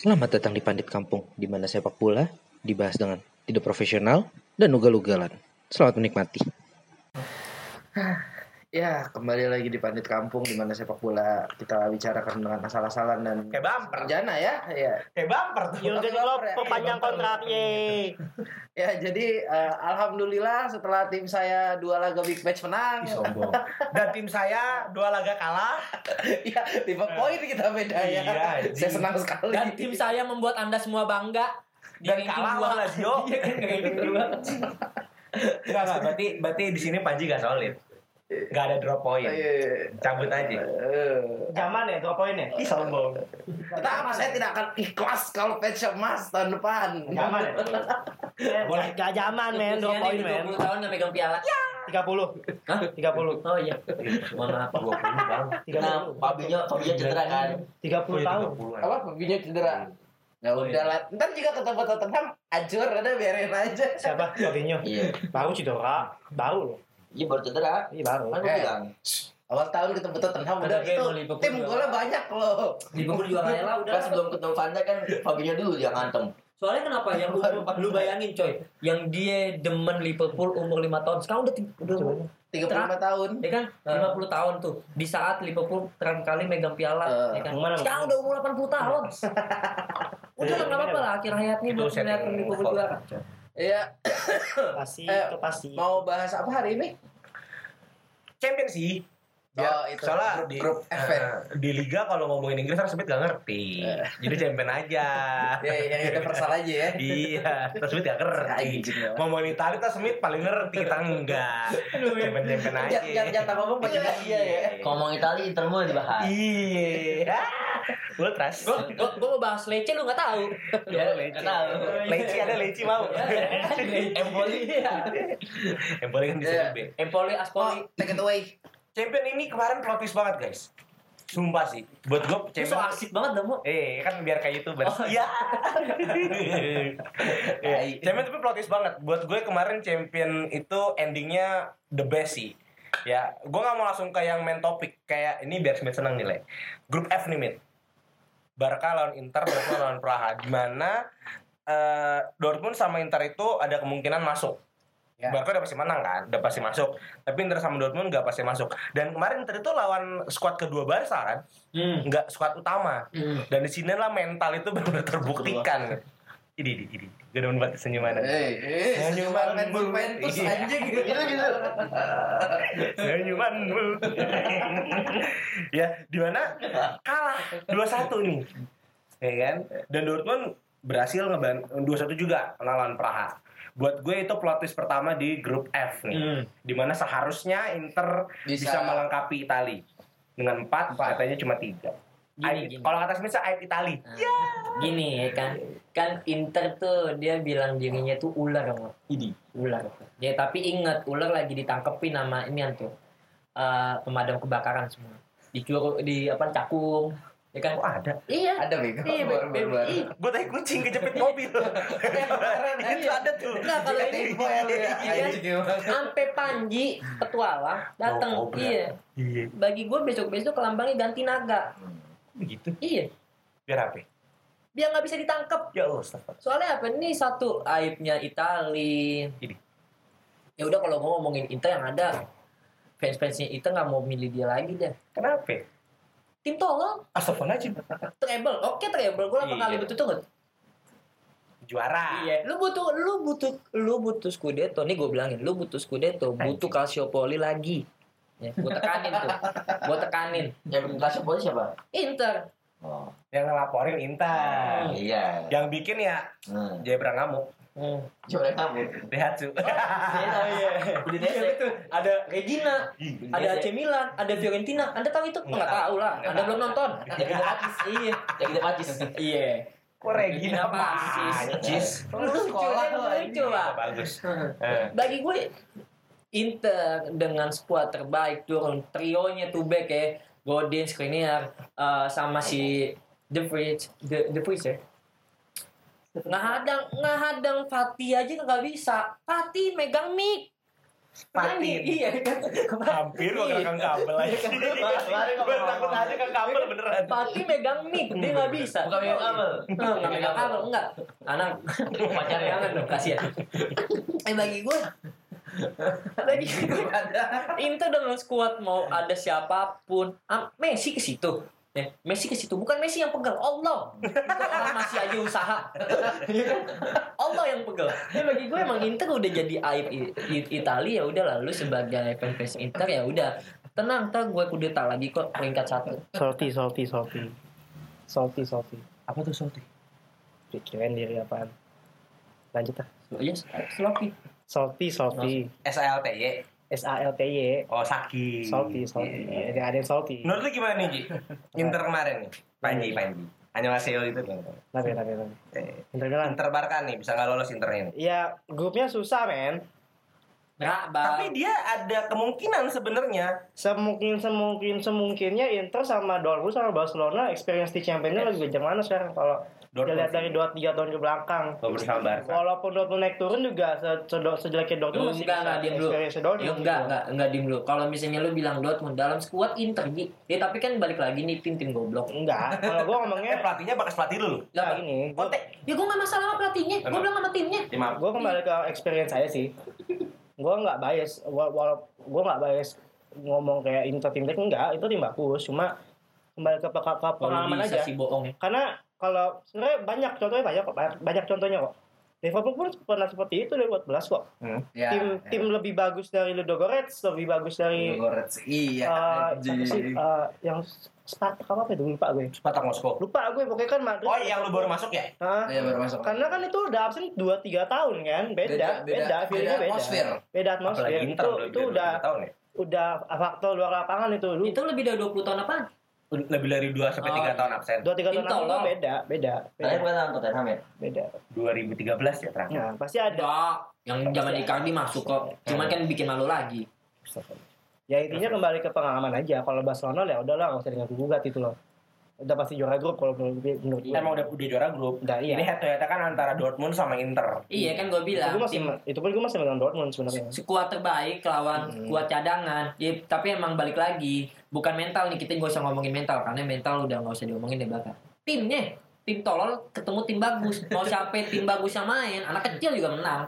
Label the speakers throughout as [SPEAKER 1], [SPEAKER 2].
[SPEAKER 1] Selamat datang di Pandit Kampung, di mana sepak bola dibahas dengan tidak profesional dan ugal-ugalan. Selamat menikmati. Ya, kembali lagi di Pandit Kampung, di mana sepak bola kita bicarakan dengan asal-asalan dan
[SPEAKER 2] Kayak bumper.
[SPEAKER 1] Sarjana ya. Ya,
[SPEAKER 2] Kayak bumper tuh.
[SPEAKER 3] Jurgen Klopp perpanjang kontraknya.
[SPEAKER 1] ya jadi eh, alhamdulillah setelah tim saya dua laga big match menang.
[SPEAKER 2] Sombong. Dan tim saya dua laga kalah.
[SPEAKER 1] ya, lima poin kita beda ya.
[SPEAKER 2] Iya,
[SPEAKER 1] saya senang sekali.
[SPEAKER 3] Dan tim saya membuat Anda semua bangga.
[SPEAKER 2] Dan kalah
[SPEAKER 3] dua.
[SPEAKER 2] sama Lazio.
[SPEAKER 3] Iya kan ranking dua.
[SPEAKER 2] Enggak, enggak. Berarti, berarti di sini Panji gak solid. Gak ada drop point.
[SPEAKER 1] Eh,
[SPEAKER 2] Cabut aja.
[SPEAKER 1] eh.
[SPEAKER 3] Zaman ya, dua poinnya.
[SPEAKER 2] Ih, sombong.
[SPEAKER 1] Tetapi saya tidak akan ikhlas kalau pensiun emas tahun depan.
[SPEAKER 3] Zaman ya. Boleh gak zaman men, dua poin men.
[SPEAKER 4] 20 tahun nggak megang piala.
[SPEAKER 3] 30.
[SPEAKER 4] Hah?
[SPEAKER 3] 30.
[SPEAKER 4] Oh iya. Mohon maaf.
[SPEAKER 2] 20 bang.
[SPEAKER 3] 30.
[SPEAKER 4] Nah, Fabinho, Fabinho cedera kan.
[SPEAKER 3] 30
[SPEAKER 2] Oh, iya,
[SPEAKER 3] tahun.
[SPEAKER 2] 30-an.
[SPEAKER 1] Apa? Fabinho cedera. Ya udah lah. Ntar juga ketemu Tottenham, ajur ada biarin aja.
[SPEAKER 3] Siapa? Fabinho.
[SPEAKER 4] Iya.
[SPEAKER 3] Baru cedera. Baru loh.
[SPEAKER 4] Iya baru cedera.
[SPEAKER 3] Iya baru.
[SPEAKER 4] Kan gue
[SPEAKER 1] Eh.
[SPEAKER 4] bilang.
[SPEAKER 1] Awal tahun ketemu Tottenham udah itu tim golnya banyak loh.
[SPEAKER 4] Liverpool juga kalah udah. Kan sebelum ketemu Van Dijk kan Fabinho dulu yang ngantem. Soalnya kenapa yang lu, lu bayangin coy, yang dia demen Liverpool umur 5 tahun, sekarang udah udah
[SPEAKER 1] 35 tahun.
[SPEAKER 4] ya kan 50 tahun tuh. Di saat Liverpool terakhir kali megang piala,
[SPEAKER 1] Eh.
[SPEAKER 4] ya kan.
[SPEAKER 3] Mana?
[SPEAKER 4] Sekarang udah umur 80 tahun. udah lah nggak apa-apa lah akhir hayatnya
[SPEAKER 2] setting
[SPEAKER 4] melihat Liverpool juara.
[SPEAKER 1] Iya,
[SPEAKER 3] Pasti,
[SPEAKER 1] Eh,
[SPEAKER 3] itu pasti.
[SPEAKER 1] mau bahas apa hari ini?
[SPEAKER 2] Champion sih.
[SPEAKER 1] Oh, itu
[SPEAKER 2] soalnya
[SPEAKER 1] grup-
[SPEAKER 2] di,
[SPEAKER 1] grup F ya?
[SPEAKER 2] eh, di liga kalau ngomongin Inggris harus Smith gak ngerti.
[SPEAKER 1] Eh.
[SPEAKER 2] Jadi champion aja.
[SPEAKER 1] Ya, yang universal aja ya.
[SPEAKER 2] iya, terus Smith gak ngerti.
[SPEAKER 1] Ya.
[SPEAKER 2] Ngomongin Italia, tas Smith paling ngerti, kita enggak. Champion-champion aja.
[SPEAKER 1] Jangan jangan jangan ngomong pakai iya ya.
[SPEAKER 4] Ngomong Italia Inter mulu dibahas.
[SPEAKER 2] Iya. Gue trust.
[SPEAKER 4] Gue mau bahas Lecce lu nggak tahu.
[SPEAKER 2] Ya, leci.
[SPEAKER 4] Nggak tahu.
[SPEAKER 2] Leci ada leci mau.
[SPEAKER 4] Empoli.
[SPEAKER 2] Yang boleh kan di
[SPEAKER 1] Iya.
[SPEAKER 2] Serie B.
[SPEAKER 4] Empoli
[SPEAKER 1] Oh,
[SPEAKER 4] Aspoli.
[SPEAKER 1] take it away.
[SPEAKER 2] Champion ini kemarin plot twist banget, guys. Sumpah sih. Buat gue
[SPEAKER 4] Lu so
[SPEAKER 2] champion
[SPEAKER 4] asik banget dah, Mo.
[SPEAKER 2] Eh, kan biar kayak youtuber.
[SPEAKER 4] Oh,
[SPEAKER 2] Iya. Iya. Champion tapi plot twist banget. Buat gue kemarin champion itu endingnya the best sih. Ya, gue gak mau langsung ke yang main topik. Kayak ini biar Smith seneng nilai. Grup F nih, Mit. Barca lawan Inter, Dortmund lawan Praha. Di mana eh, Dortmund sama Inter itu ada kemungkinan masuk.
[SPEAKER 1] Ya.
[SPEAKER 2] Barca udah pasti menang kan, udah pasti masuk. Tapi Inter sama Dortmund nggak pasti masuk. Dan kemarin Inter itu lawan squad kedua Barca kan,
[SPEAKER 4] Hmm.
[SPEAKER 2] nggak squad utama.
[SPEAKER 4] Hmm.
[SPEAKER 2] Dan di sinilah mental itu benar-benar terbuktikan. Ini, ini, ini. Gue demen banget senyuman.
[SPEAKER 1] Eh, eh, senyuman main Juventus
[SPEAKER 2] Iya.
[SPEAKER 1] anjing gitu gitu.
[SPEAKER 2] Senyumanmu. ya, di mana kalah 2-1 nih. Ya kan? Dan Dortmund berhasil ngeban 2-1 juga lawan Praha. Buat gue itu plot twist pertama di grup F nih.
[SPEAKER 4] Hmm.
[SPEAKER 2] Di mana seharusnya Inter bisa,
[SPEAKER 1] Bisa.
[SPEAKER 2] melengkapi Itali. Dengan 4,
[SPEAKER 1] Empat.
[SPEAKER 2] katanya cuma 3.
[SPEAKER 4] Gini, gini.
[SPEAKER 2] Kalau kata Smith, aib Itali.
[SPEAKER 4] Nah, Gini ya kan. Kan Inter tuh dia bilang dirinya tuh ular.
[SPEAKER 2] Ini.
[SPEAKER 4] Ular. Ya tapi ingat ular lagi ditangkepin nama ini tuh. eh, pemadam kebakaran semua. Dicuru di apa cakung. Ya kan?
[SPEAKER 2] Oh ada.
[SPEAKER 4] Iya.
[SPEAKER 1] Ada bego.
[SPEAKER 4] Iya,
[SPEAKER 1] baru baru
[SPEAKER 4] iya.
[SPEAKER 2] Gue tadi kucing kejepit mobil. itu ada tuh.
[SPEAKER 4] Nah, kalau ini
[SPEAKER 1] ya ya.
[SPEAKER 4] Iya.
[SPEAKER 1] Emang.
[SPEAKER 4] sampai Panji petualang datang. Iya.
[SPEAKER 2] Iya.
[SPEAKER 4] Bagi gue besok-besok lambangnya ganti naga.
[SPEAKER 2] Begitu.
[SPEAKER 4] Iya.
[SPEAKER 2] Biar apa?
[SPEAKER 4] Biar nggak bisa ditangkap.
[SPEAKER 2] Ya Allah.
[SPEAKER 4] Soalnya apa? Ini satu aibnya Itali.
[SPEAKER 2] Ini.
[SPEAKER 4] Ya udah kalau gue ngomongin Inter yang ada fans-fansnya Inter nggak mau milih dia lagi deh.
[SPEAKER 2] Kenapa?
[SPEAKER 4] Tim tolong,
[SPEAKER 2] Astagfirullahaladzim.
[SPEAKER 4] treble. Oke treble. Gue berapa
[SPEAKER 2] Iya.
[SPEAKER 4] kali betul tuh
[SPEAKER 2] Juara.
[SPEAKER 4] Iya. Lu butuh, lu butuh, lu butuh Scudetto. Nih gue bilangin, lu butuh Scudetto, butuh Calciopoli lagi. Ya, gue tekanin tuh. Gue tekanin.
[SPEAKER 5] Yang poin siapa?
[SPEAKER 4] Inter.
[SPEAKER 5] Oh,
[SPEAKER 2] Yang ngelaporin Inter.
[SPEAKER 5] iya.
[SPEAKER 2] Yang bikin ya
[SPEAKER 5] Hmm.
[SPEAKER 2] Jebra ngamuk.
[SPEAKER 4] Hmm.
[SPEAKER 5] Coba kamu.
[SPEAKER 2] Daihatsu.
[SPEAKER 4] Oh iya. Iya betul. Ada Regina, ada AC Milan, ada Fiorentina. Anda tahu itu?
[SPEAKER 2] Nggak
[SPEAKER 4] Nggak tahu lah.
[SPEAKER 2] Nggak
[SPEAKER 4] Anda belum nonton.
[SPEAKER 5] Yang kita patis.
[SPEAKER 4] Iya.
[SPEAKER 5] Yang kita patis.
[SPEAKER 4] Iya.
[SPEAKER 2] Kok Regina
[SPEAKER 4] Pasis.
[SPEAKER 1] Sekolah lu,
[SPEAKER 4] lucu lah.
[SPEAKER 2] Bagus. Eh.
[SPEAKER 4] Bagi gue Inter dengan skuad terbaik turun trionya tuh back ya Godin, Skriniar, eh, sama si The Vries, The, The Vries ya. Ngehadang, ngehadang Fatih aja nggak bisa. Fatih megang mic.
[SPEAKER 2] Patin.
[SPEAKER 4] Iya kan.
[SPEAKER 2] Hampir gua kena kang kabel aja. Gua takut aja kang kabel beneran.
[SPEAKER 4] Pati megang mic, dia nggak bisa.
[SPEAKER 1] Bukan megang kabel.
[SPEAKER 4] Nah, nggak megang kabel, enggak. Anak pacarnya jangan dong, kasihan. Eh bagi gue, bagi gue Inter dengan skuad mau ada siapa pun, ah, Messi ke situ. Eh, Messi ke situ bukan Messi yang pegang, Allah. Itu orang masih aja usaha. Iya? Allah yang pegang. Ya bagi gue emang Inter udah jadi aib Italia ya udah lalu sebagai fans Inter ya udah tenang, ntar gue kudeta lagi kok peringkat satu.
[SPEAKER 3] Salty, salty, salty. Salty, salty.
[SPEAKER 2] Apa tuh salty?
[SPEAKER 3] Pikiran diri apaan? Lanjut ah.
[SPEAKER 4] Yes, Sloppy.
[SPEAKER 3] Salty, salty.
[SPEAKER 2] S A L T Y.
[SPEAKER 3] S A L T Y.
[SPEAKER 2] Oh, sakit.
[SPEAKER 3] Salty, salty.
[SPEAKER 2] Iya.
[SPEAKER 3] Ada ada yang salty.
[SPEAKER 2] Menurut lu gimana nih, Ji? Inter kemarin nih. Panji, Panji. Annyeonghaseyo itu tuh.
[SPEAKER 3] Tapi, tapi, tapi.
[SPEAKER 2] Eh,
[SPEAKER 3] Inter Milan.
[SPEAKER 2] Inter Barca nih bisa nggak lolos Internya nih.
[SPEAKER 3] Ya, grupnya susah, men.
[SPEAKER 4] Rak,
[SPEAKER 2] Tapi dia ada kemungkinan sebenarnya
[SPEAKER 3] Semungkin semungkin semungkinnya Inter sama Dortmund sama Barcelona experience di Championnya lebih kencang mana sekarang kalau
[SPEAKER 2] Dortmund
[SPEAKER 3] dilihat dari dua tiga tahun ke belakang.
[SPEAKER 2] Walaupun sama Barca.
[SPEAKER 3] Walaupun Dortmund naik turun juga se- se- sejeleknya Dortmund masih
[SPEAKER 4] enggak enggak diem dulu. Ya, enggak enggak enggak diem dulu. Kalau misalnya lu bilang Dortmund dalam skuad Inter. Ya tapi kan balik lagi nih tim-tim goblok.
[SPEAKER 3] Enggak, kalau gua
[SPEAKER 2] Eh
[SPEAKER 3] ngomongnya
[SPEAKER 2] pelatihnya bekas pelatih dulu.
[SPEAKER 3] Nah,
[SPEAKER 4] Lah,
[SPEAKER 2] Oh,
[SPEAKER 3] gua,
[SPEAKER 2] teh.
[SPEAKER 4] ya gua enggak masalah sama pelatihnya. Gua bilang sama timnya.
[SPEAKER 2] Ya, maaf.
[SPEAKER 3] gua kembali ke experience saya sih. Gua nggak bias, wa- walau gua nggak bias ngomong kayak Inter tim enggak, itu tim bagus, cuma kembali ke, ke, ke
[SPEAKER 4] Kalau
[SPEAKER 3] pengalaman aja.
[SPEAKER 4] si bohong ya.
[SPEAKER 3] Karena kalau sebenarnya banyak contohnya banyak kok, banyak contohnya kok. Liverpool pun pernah seperti itu dari 14 kok.
[SPEAKER 1] Ya,
[SPEAKER 3] tim tim lebih bagus dari Ludogorets, lebih bagus dari
[SPEAKER 1] Gorets. Iya.
[SPEAKER 3] siapa sih Eh, yang Spartak apa apa itu lupa gue.
[SPEAKER 2] Spartak Moskow.
[SPEAKER 3] Lupa gue pokoknya kan Madrid.
[SPEAKER 2] Oh, yang lu baru masuk ya?
[SPEAKER 3] Hah?
[SPEAKER 1] Iya baru masuk.
[SPEAKER 3] Karena kan itu udah absen 2 3 tahun kan. Beda,
[SPEAKER 1] Beda,
[SPEAKER 3] beda,
[SPEAKER 1] beda, beda
[SPEAKER 3] beda.
[SPEAKER 1] atmosfer.
[SPEAKER 3] Beda atmosfer.
[SPEAKER 2] Apalagi Inter
[SPEAKER 3] Itu itu udah
[SPEAKER 2] 22 tahun ya.
[SPEAKER 3] udah faktor luar lapangan itu. Lu
[SPEAKER 4] Itu lebih dari 20 tahun apaan?
[SPEAKER 2] Lebih dari 2 sampai 3
[SPEAKER 4] Oh.
[SPEAKER 2] tahun absen.
[SPEAKER 3] 2 3 tahun
[SPEAKER 4] loh.
[SPEAKER 3] beda, beda.
[SPEAKER 1] Kalian
[SPEAKER 3] Beda.
[SPEAKER 1] bukan nonton Tottenham ya?
[SPEAKER 3] Beda.
[SPEAKER 2] 2013 ya terakhir.
[SPEAKER 3] Nah, pasti ada.
[SPEAKER 4] Yang zaman Icardi masuk kok. Cuman kan bikin malu lagi.
[SPEAKER 3] Ya intinya kembali ke pengalaman aja. Kalau Barcelona ya udahlah nggak usah dengan gugat itu loh. Udah pasti juara grup kalau menurut gue. menurut gue.
[SPEAKER 2] Emang udah udah juara grup.
[SPEAKER 3] Udah, iya.
[SPEAKER 2] Ini head to head kan antara Dortmund sama Inter.
[SPEAKER 4] Iya kan gue
[SPEAKER 3] itu
[SPEAKER 4] bilang.
[SPEAKER 3] gue masih
[SPEAKER 4] tim
[SPEAKER 3] itu pun gue masih megang Dortmund sebenarnya.
[SPEAKER 4] skuad terbaik lawan
[SPEAKER 3] Hmm.
[SPEAKER 4] skuad cadangan. Ya, tapi emang balik lagi, bukan mental nih kita nggak usah ngomongin mental karena mental udah nggak usah diomongin deh bakal. Timnya, tim tolol ketemu tim bagus. Mau sampai tim bagus yang main, anak kecil juga menang.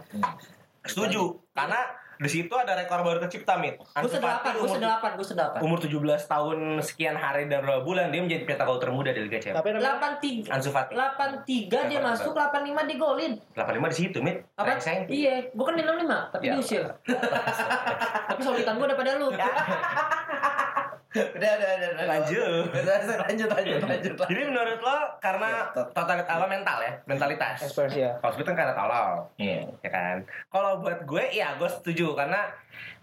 [SPEAKER 2] Setuju. Karena di situ ada rekor baru tercipta, Mit.
[SPEAKER 4] Gue sedelapan, gue
[SPEAKER 2] umur,
[SPEAKER 4] sedelapan, gue sedelapan.
[SPEAKER 2] umur 17 tahun sekian hari dan berapa bulan dia menjadi pencetak gol termuda di Liga Champions.
[SPEAKER 3] Tapi namanya
[SPEAKER 4] Delapan tiga,
[SPEAKER 2] Ansu Fati.
[SPEAKER 4] delapan tiga dia
[SPEAKER 2] Delapan
[SPEAKER 4] masuk, delapan lima digolin.
[SPEAKER 2] 85 di situ, Mit.
[SPEAKER 4] Apa?
[SPEAKER 2] Rengseng.
[SPEAKER 4] Iya, gue kan di enam lima, tapi
[SPEAKER 2] Ya.
[SPEAKER 4] diusir. tapi solitan gue daripada lu.
[SPEAKER 1] Udah, udah, udah. udah.
[SPEAKER 2] Lanjut.
[SPEAKER 1] Lanjut, lanjut, lanjut, lanjut.
[SPEAKER 2] Jadi menurut lo karena
[SPEAKER 1] Ya,
[SPEAKER 2] totalitas apa mental ya, mentalitas.
[SPEAKER 3] experience ya.
[SPEAKER 2] Kalau kan karena tolol,
[SPEAKER 1] Iya.
[SPEAKER 2] ya kan. Kalau buat gue, ya gue setuju karena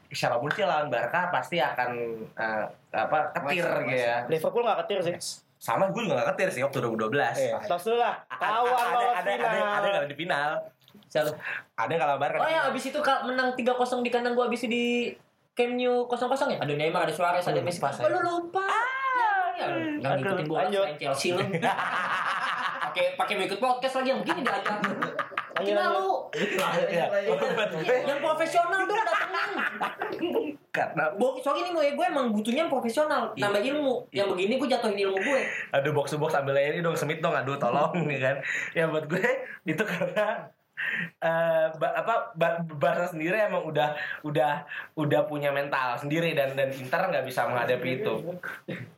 [SPEAKER 2] siapa pun sih lawan Barca pasti akan eh, apa ketir
[SPEAKER 1] Masuk,
[SPEAKER 2] gitu ya.
[SPEAKER 3] Liverpool nggak ketir sih.
[SPEAKER 2] Sama gue juga gak ketir sih waktu 2012.
[SPEAKER 3] Iya. Tos dulu lah. Kawan
[SPEAKER 2] ada,
[SPEAKER 3] lolos
[SPEAKER 2] ada, ada,
[SPEAKER 3] final.
[SPEAKER 2] ada, ada, yang ada di final.
[SPEAKER 4] Siapa?
[SPEAKER 2] Ada yang kalau Barca.
[SPEAKER 4] Oh ya, abis itu menang 3-0 di kandang gua abis itu di Camp Nou 0-0 ya? Ada Neymar, ada Suarez, ada Messi.
[SPEAKER 3] Pas
[SPEAKER 4] Oh, lu lupa. Ya, ya. Nggak ngikutin bola
[SPEAKER 3] Lanjut.
[SPEAKER 4] selain Chelsea lu. Pakai pakai mau ikut podcast lagi yang begini diajak.
[SPEAKER 3] Lanjut.
[SPEAKER 4] lu?
[SPEAKER 2] Iya. Buat gue,
[SPEAKER 4] Yang profesional dong datengin.
[SPEAKER 2] karena
[SPEAKER 4] Bo, soalnya ini gue, gue emang butuhnya profesional,
[SPEAKER 2] Iya.
[SPEAKER 4] nambah ilmu. Yang begini gue jatuhin ilmu gue.
[SPEAKER 2] aduh box box ambil aja ini dong semit dong aduh tolong nih kan ya buat gue itu karena eh ba- apa ba- Barca sendiri emang udah udah udah punya mental sendiri dan dan Inter nggak bisa menghadapi itu.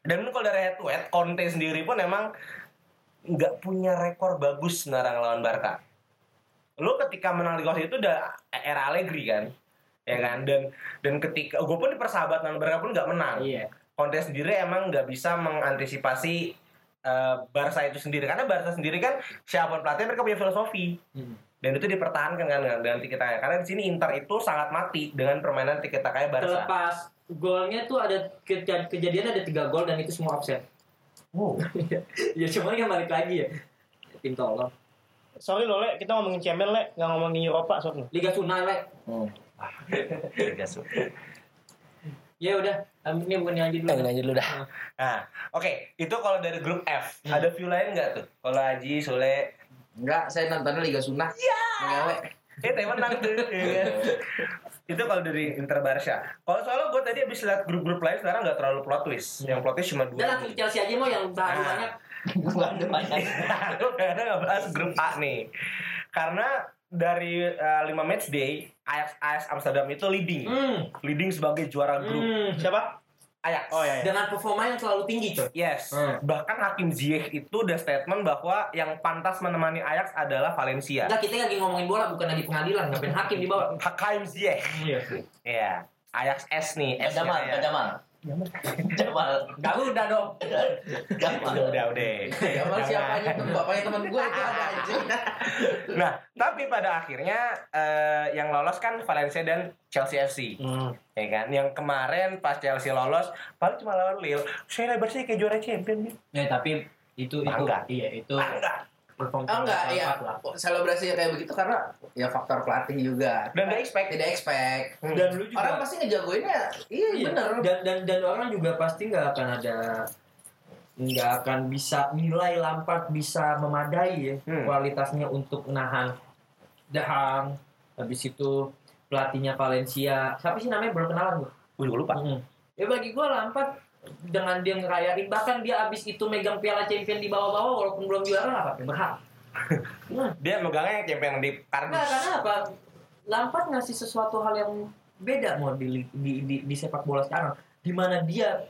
[SPEAKER 2] dan kalau dari head to head Conte sendiri pun emang nggak punya rekor bagus sebenarnya ngelawan Barca. Lo ketika menang di itu udah era Allegri kan? Ya kan? Dan dan ketika gue pun di persahabatan Barca pun nggak menang.
[SPEAKER 4] Iya.
[SPEAKER 2] Conte sendiri emang nggak bisa mengantisipasi eh, Barca itu sendiri. Karena Barca sendiri kan siapa pun pelatih mereka punya filosofi.
[SPEAKER 4] Hmm.
[SPEAKER 2] Dan itu dipertahankan kan dengan dengan tiki taka karena di sini Inter itu sangat mati dengan permainan tiki taka Barca.
[SPEAKER 4] Terlepas golnya tuh ada keja- kejadian ada tiga gol dan itu semua offset.
[SPEAKER 2] Wow.
[SPEAKER 4] ya cuma kan balik lagi ya. Tim tolong.
[SPEAKER 3] Sorry loh, Le. Kita ngomongin Champions, Le. Nggak ngomongin Eropa, sorry.
[SPEAKER 4] Liga Sunai, Le.
[SPEAKER 1] Hmm.
[SPEAKER 4] Ya udah, ini bukan aja dulu.
[SPEAKER 3] lanjut dulu dah.
[SPEAKER 2] Nah, oke itu kalau dari grup F
[SPEAKER 4] Hmm.
[SPEAKER 2] ada view lain nggak tuh? Kalau Haji, Sule,
[SPEAKER 1] Enggak, saya nontonnya Liga Sunnah. Iya.
[SPEAKER 2] Eh, teh menang tuh. Itu kalau dari Inter Barca. Kalau soalnya gue tadi habis lihat grup-grup lain sekarang nggak terlalu plot twist. Yang plot twist cuma dua.
[SPEAKER 4] Ke Chelsea aja mau yang baru
[SPEAKER 2] Nah.
[SPEAKER 4] banyak.
[SPEAKER 1] Gua ada banyak.
[SPEAKER 2] Lu kayaknya nggak bahas grup A nih. Karena dari uh, 5 match day Ajax, Ajax Amsterdam itu leading.
[SPEAKER 4] Hmm.
[SPEAKER 2] Leading sebagai juara grup.
[SPEAKER 4] Hmm.
[SPEAKER 3] Siapa?
[SPEAKER 2] Ajax.
[SPEAKER 3] Oh ya. ya.
[SPEAKER 4] Dengan performa yang selalu tinggi coy.
[SPEAKER 2] Yes.
[SPEAKER 4] Hmm.
[SPEAKER 2] Bahkan Hakim Ziyech itu udah statement bahwa yang pantas menemani Ajax adalah Valencia.
[SPEAKER 4] Enggak kita lagi ngomongin bola bukan lagi pengadilan, ngapain hakim di bawah.
[SPEAKER 2] Hakim Ziyech.
[SPEAKER 3] Iya.
[SPEAKER 2] Iya. Ajax S nih. S ya.
[SPEAKER 1] Jamal. Jamal.
[SPEAKER 4] Enggak udah dong.
[SPEAKER 1] Jamal.
[SPEAKER 2] Udah, udah, udah.
[SPEAKER 1] Jamal siapanya tuh bapaknya teman gue itu ada anjing.
[SPEAKER 2] Nah, tapi pada akhirnya eh, yang lolos kan Valencia dan Chelsea FC.
[SPEAKER 3] Hmm.
[SPEAKER 2] Ya kan? Yang kemarin pas Chelsea lolos, paling cuma lawan Lille. Saya lebar sih kayak juara champion nih.
[SPEAKER 4] Ya tapi itu itu
[SPEAKER 2] Bangga.
[SPEAKER 4] iya itu
[SPEAKER 2] Bangga.
[SPEAKER 4] Perform
[SPEAKER 1] Oh enggak, iya.
[SPEAKER 4] lah.
[SPEAKER 1] Selebrasi kayak begitu karena ya faktor pelatih juga.
[SPEAKER 2] Dan gak expect.
[SPEAKER 1] Tidak expect.
[SPEAKER 2] Hmm.
[SPEAKER 4] Dan lu juga
[SPEAKER 1] Orang pasti ngejagoinnya, iya,
[SPEAKER 4] Iya,
[SPEAKER 1] bener.
[SPEAKER 4] Dan dan dan orang juga pasti nggak akan ada nggak akan bisa nilai Lampard bisa memadai ya
[SPEAKER 2] Hmm.
[SPEAKER 4] kualitasnya untuk nahan Dahang habis itu pelatihnya Valencia siapa sih namanya belum kenalan gue
[SPEAKER 2] Gue lupa.
[SPEAKER 4] ya bagi gue Lampard dengan dia ngerayain bahkan dia abis itu megang piala champion di bawah-bawah walaupun belum juara apa berhak nah,
[SPEAKER 2] Dia megangnya champion di
[SPEAKER 4] Nah,
[SPEAKER 2] kardus.
[SPEAKER 4] karena apa? Lampard ngasih sesuatu hal yang beda mau di, di, di, di sepak bola sekarang. Di mana dia,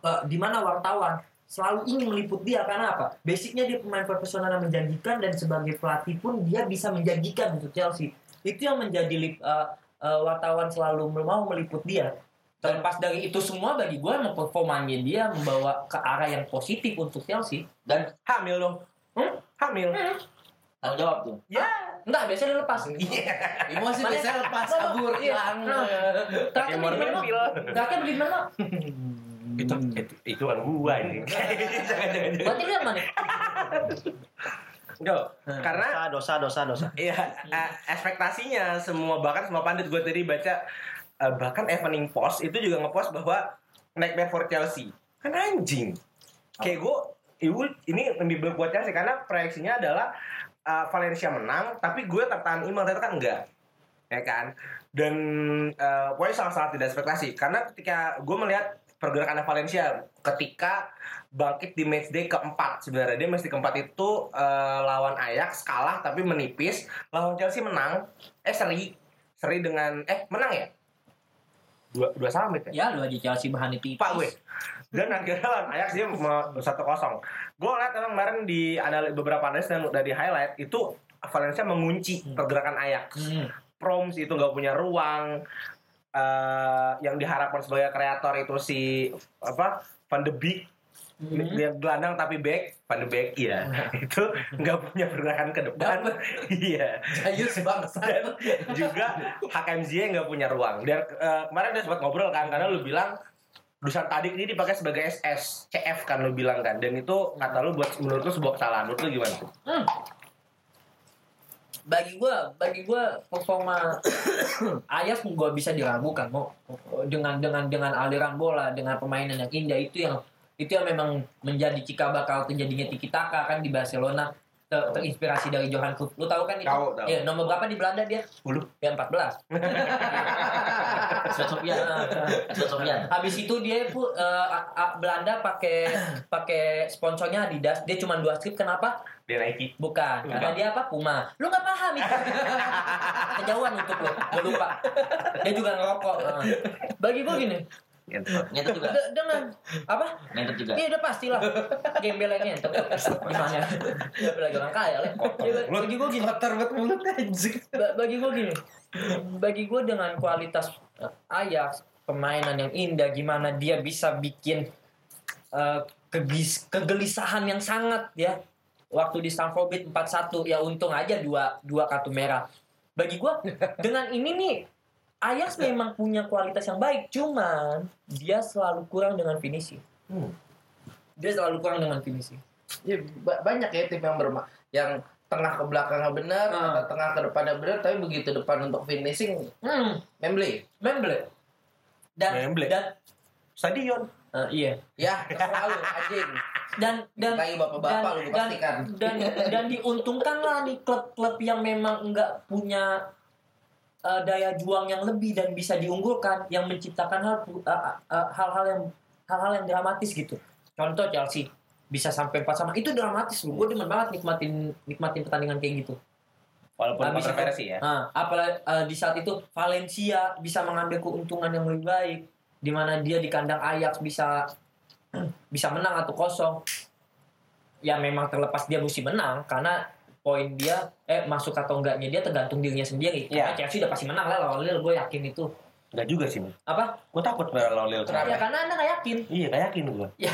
[SPEAKER 4] eh, di mana wartawan selalu ingin meliput dia karena apa? Basicnya dia pemain profesional yang menjanjikan dan sebagai pelatih pun dia bisa menjanjikan untuk Chelsea. Itu yang menjadi eh, eh, wartawan selalu mau meliput dia. Terlepas dari itu semua bagi gue emang performanya dia membawa ke arah yang positif untuk Chelsea.
[SPEAKER 1] Dan
[SPEAKER 2] Hamil dong.
[SPEAKER 4] Hmm?
[SPEAKER 2] Hamil.
[SPEAKER 1] tanggung jawab tuh.
[SPEAKER 2] Ya.
[SPEAKER 4] Enggak, biasanya dia lepas.
[SPEAKER 1] Emosi
[SPEAKER 4] Mana-
[SPEAKER 1] biasanya lepas kabur
[SPEAKER 4] iya.
[SPEAKER 1] hilang.
[SPEAKER 4] Nah, Terakhir bagaimana?
[SPEAKER 2] Mobil.
[SPEAKER 4] Terakhir bagaimana?
[SPEAKER 2] Itu, itu, itu kan gua ini. Jangan, jangan, jangan.
[SPEAKER 4] Berarti lihat mana?
[SPEAKER 2] Go. Karena
[SPEAKER 3] dosa dosa dosa dosa.
[SPEAKER 2] Iya, eh, ekspektasinya semua bahkan semua pandit gue tadi baca eh, bahkan Evening Post itu juga ngepost bahwa nightmare for Chelsea. Kan anjing. Kayak gue, ibu ini lebih buat Chelsea karena proyeksinya adalah eh, Valencia menang, tapi gue tertahan imbang ternyata kan enggak, ya kan? Dan eh, pokoknya sangat-sangat tidak ekspektasi. Karena ketika gue melihat pergerakan Valencia ketika bangkit di matchday keempat sebenarnya dia matchday keempat itu eh, lawan Ajax kalah tapi menipis lawan Chelsea menang. Eh seri. Seri dengan eh menang ya dua dua sama ya
[SPEAKER 4] Ya, lu aja Chelsea bahan itu.
[SPEAKER 2] Pak gue dan akhirnya lawan Ajax dia mau satu kosong gue ngeliat emang kemarin di anal beberapa analis dan udah di highlight itu Valencia mengunci pergerakan Ajax
[SPEAKER 4] Hmm.
[SPEAKER 2] Proms itu nggak punya ruang eh yang diharapkan sebagai kreator itu si apa Van de Beek
[SPEAKER 4] Hmm.
[SPEAKER 2] Dia gelandang tapi back Van de Beek iya itu nggak punya pergerakan ke depan. Iya.
[SPEAKER 1] Jayus bangsa.
[SPEAKER 2] dan juga HKM Ziyech nggak punya ruang. Dan eh, kemarin dia sempat ngobrol kan karena lu bilang Dusan Tadic ini dipakai sebagai SS CF kan lu bilang kan. Dan itu kata lu buat menurut lu sebuah kesalahan. Menurut lu gimana? Tuh
[SPEAKER 4] Hmm. Bagi gua, bagi gua performa Ayas gua bisa diragukan mau dengan dengan dengan aliran bola, dengan permainan yang indah itu yang itu yang memang menjadi cikal bakal terjadinya tiki taka kan di Barcelona ter- terinspirasi dari Johan Cruyff. Lu tahu kan itu?
[SPEAKER 2] Tahu, tahu.
[SPEAKER 4] Iya, nomor berapa di Belanda dia?
[SPEAKER 2] 10
[SPEAKER 4] Ya 14.
[SPEAKER 1] Sofian. Sofian.
[SPEAKER 4] Habis itu dia pu- eh, a- a- Belanda pakai pakai sponsornya Adidas. Dia cuma dua strip kenapa?
[SPEAKER 2] dia Nike
[SPEAKER 4] Bukan, karena dia apa? Puma. Lu nggak paham itu. Kejauhan untuk lu. Gue lupa. Dia juga ngerokok. Nah. Bagi gue gini,
[SPEAKER 1] Ngentot juga.
[SPEAKER 4] de- dengan apa?
[SPEAKER 1] Ngentot juga.
[SPEAKER 4] Iya udah pastilah. Gembel yang ngentot. Gimana? Dia lagi orang kaya lah. Ya, bagi gue gini.
[SPEAKER 1] Kotor banget mulut anjing.
[SPEAKER 4] Ba- bagi gue gini bagi gue dengan kualitas eh, Ajax permainan yang indah gimana dia bisa bikin eh, kegis- kegelisahan yang sangat ya waktu di Stamford Bridge 4-1 ya untung aja dua dua kartu merah bagi gue dengan ini nih Ajax memang punya kualitas yang baik cuman dia selalu kurang dengan finishing
[SPEAKER 2] Hmm.
[SPEAKER 4] dia selalu kurang dengan finishing
[SPEAKER 1] Ya, ba- banyak ya tim yang berma yang tengah ke belakangnya benar, atau tengah ke depannya benar, tapi begitu depan untuk finishing,
[SPEAKER 4] hmm,
[SPEAKER 1] memble.
[SPEAKER 4] Memble dan
[SPEAKER 2] Memble.
[SPEAKER 4] dan
[SPEAKER 2] stadion
[SPEAKER 4] eh, iya
[SPEAKER 1] Ya, terserah lu anjing.
[SPEAKER 4] dan dan
[SPEAKER 1] Kayak bapak-bapak lu
[SPEAKER 4] dan,
[SPEAKER 1] pastikan.
[SPEAKER 4] dan dan diuntungkan lah nih klub-klub yang memang enggak punya eh, daya juang yang lebih dan bisa diunggulkan yang menciptakan hal eh, eh, hal-hal yang hal-hal yang dramatis gitu. Contoh Chelsea bisa sampai 4 sama itu dramatis loh. Gue demen banget nikmatin nikmatin pertandingan kayak gitu.
[SPEAKER 2] Walaupun
[SPEAKER 4] Habis itu-
[SPEAKER 2] kontroversi ya.
[SPEAKER 4] Nah, apalagi eh, di saat itu Valencia bisa mengambil keuntungan yang lebih baik di mana dia di kandang Ajax bisa bisa menang atau kosong. Ya memang terlepas dia mesti menang karena poin dia eh masuk atau enggaknya dia tergantung dirinya sendiri.
[SPEAKER 2] Iya.
[SPEAKER 4] Karena Chelsea udah pasti menang lah lawan Lille, gue yakin itu.
[SPEAKER 2] Enggak juga sih.
[SPEAKER 4] Apa?
[SPEAKER 2] Gue takut lawan Lille.
[SPEAKER 4] Ya karena Anda nggak yakin.
[SPEAKER 2] Iya, gak yakin gue.
[SPEAKER 4] Ya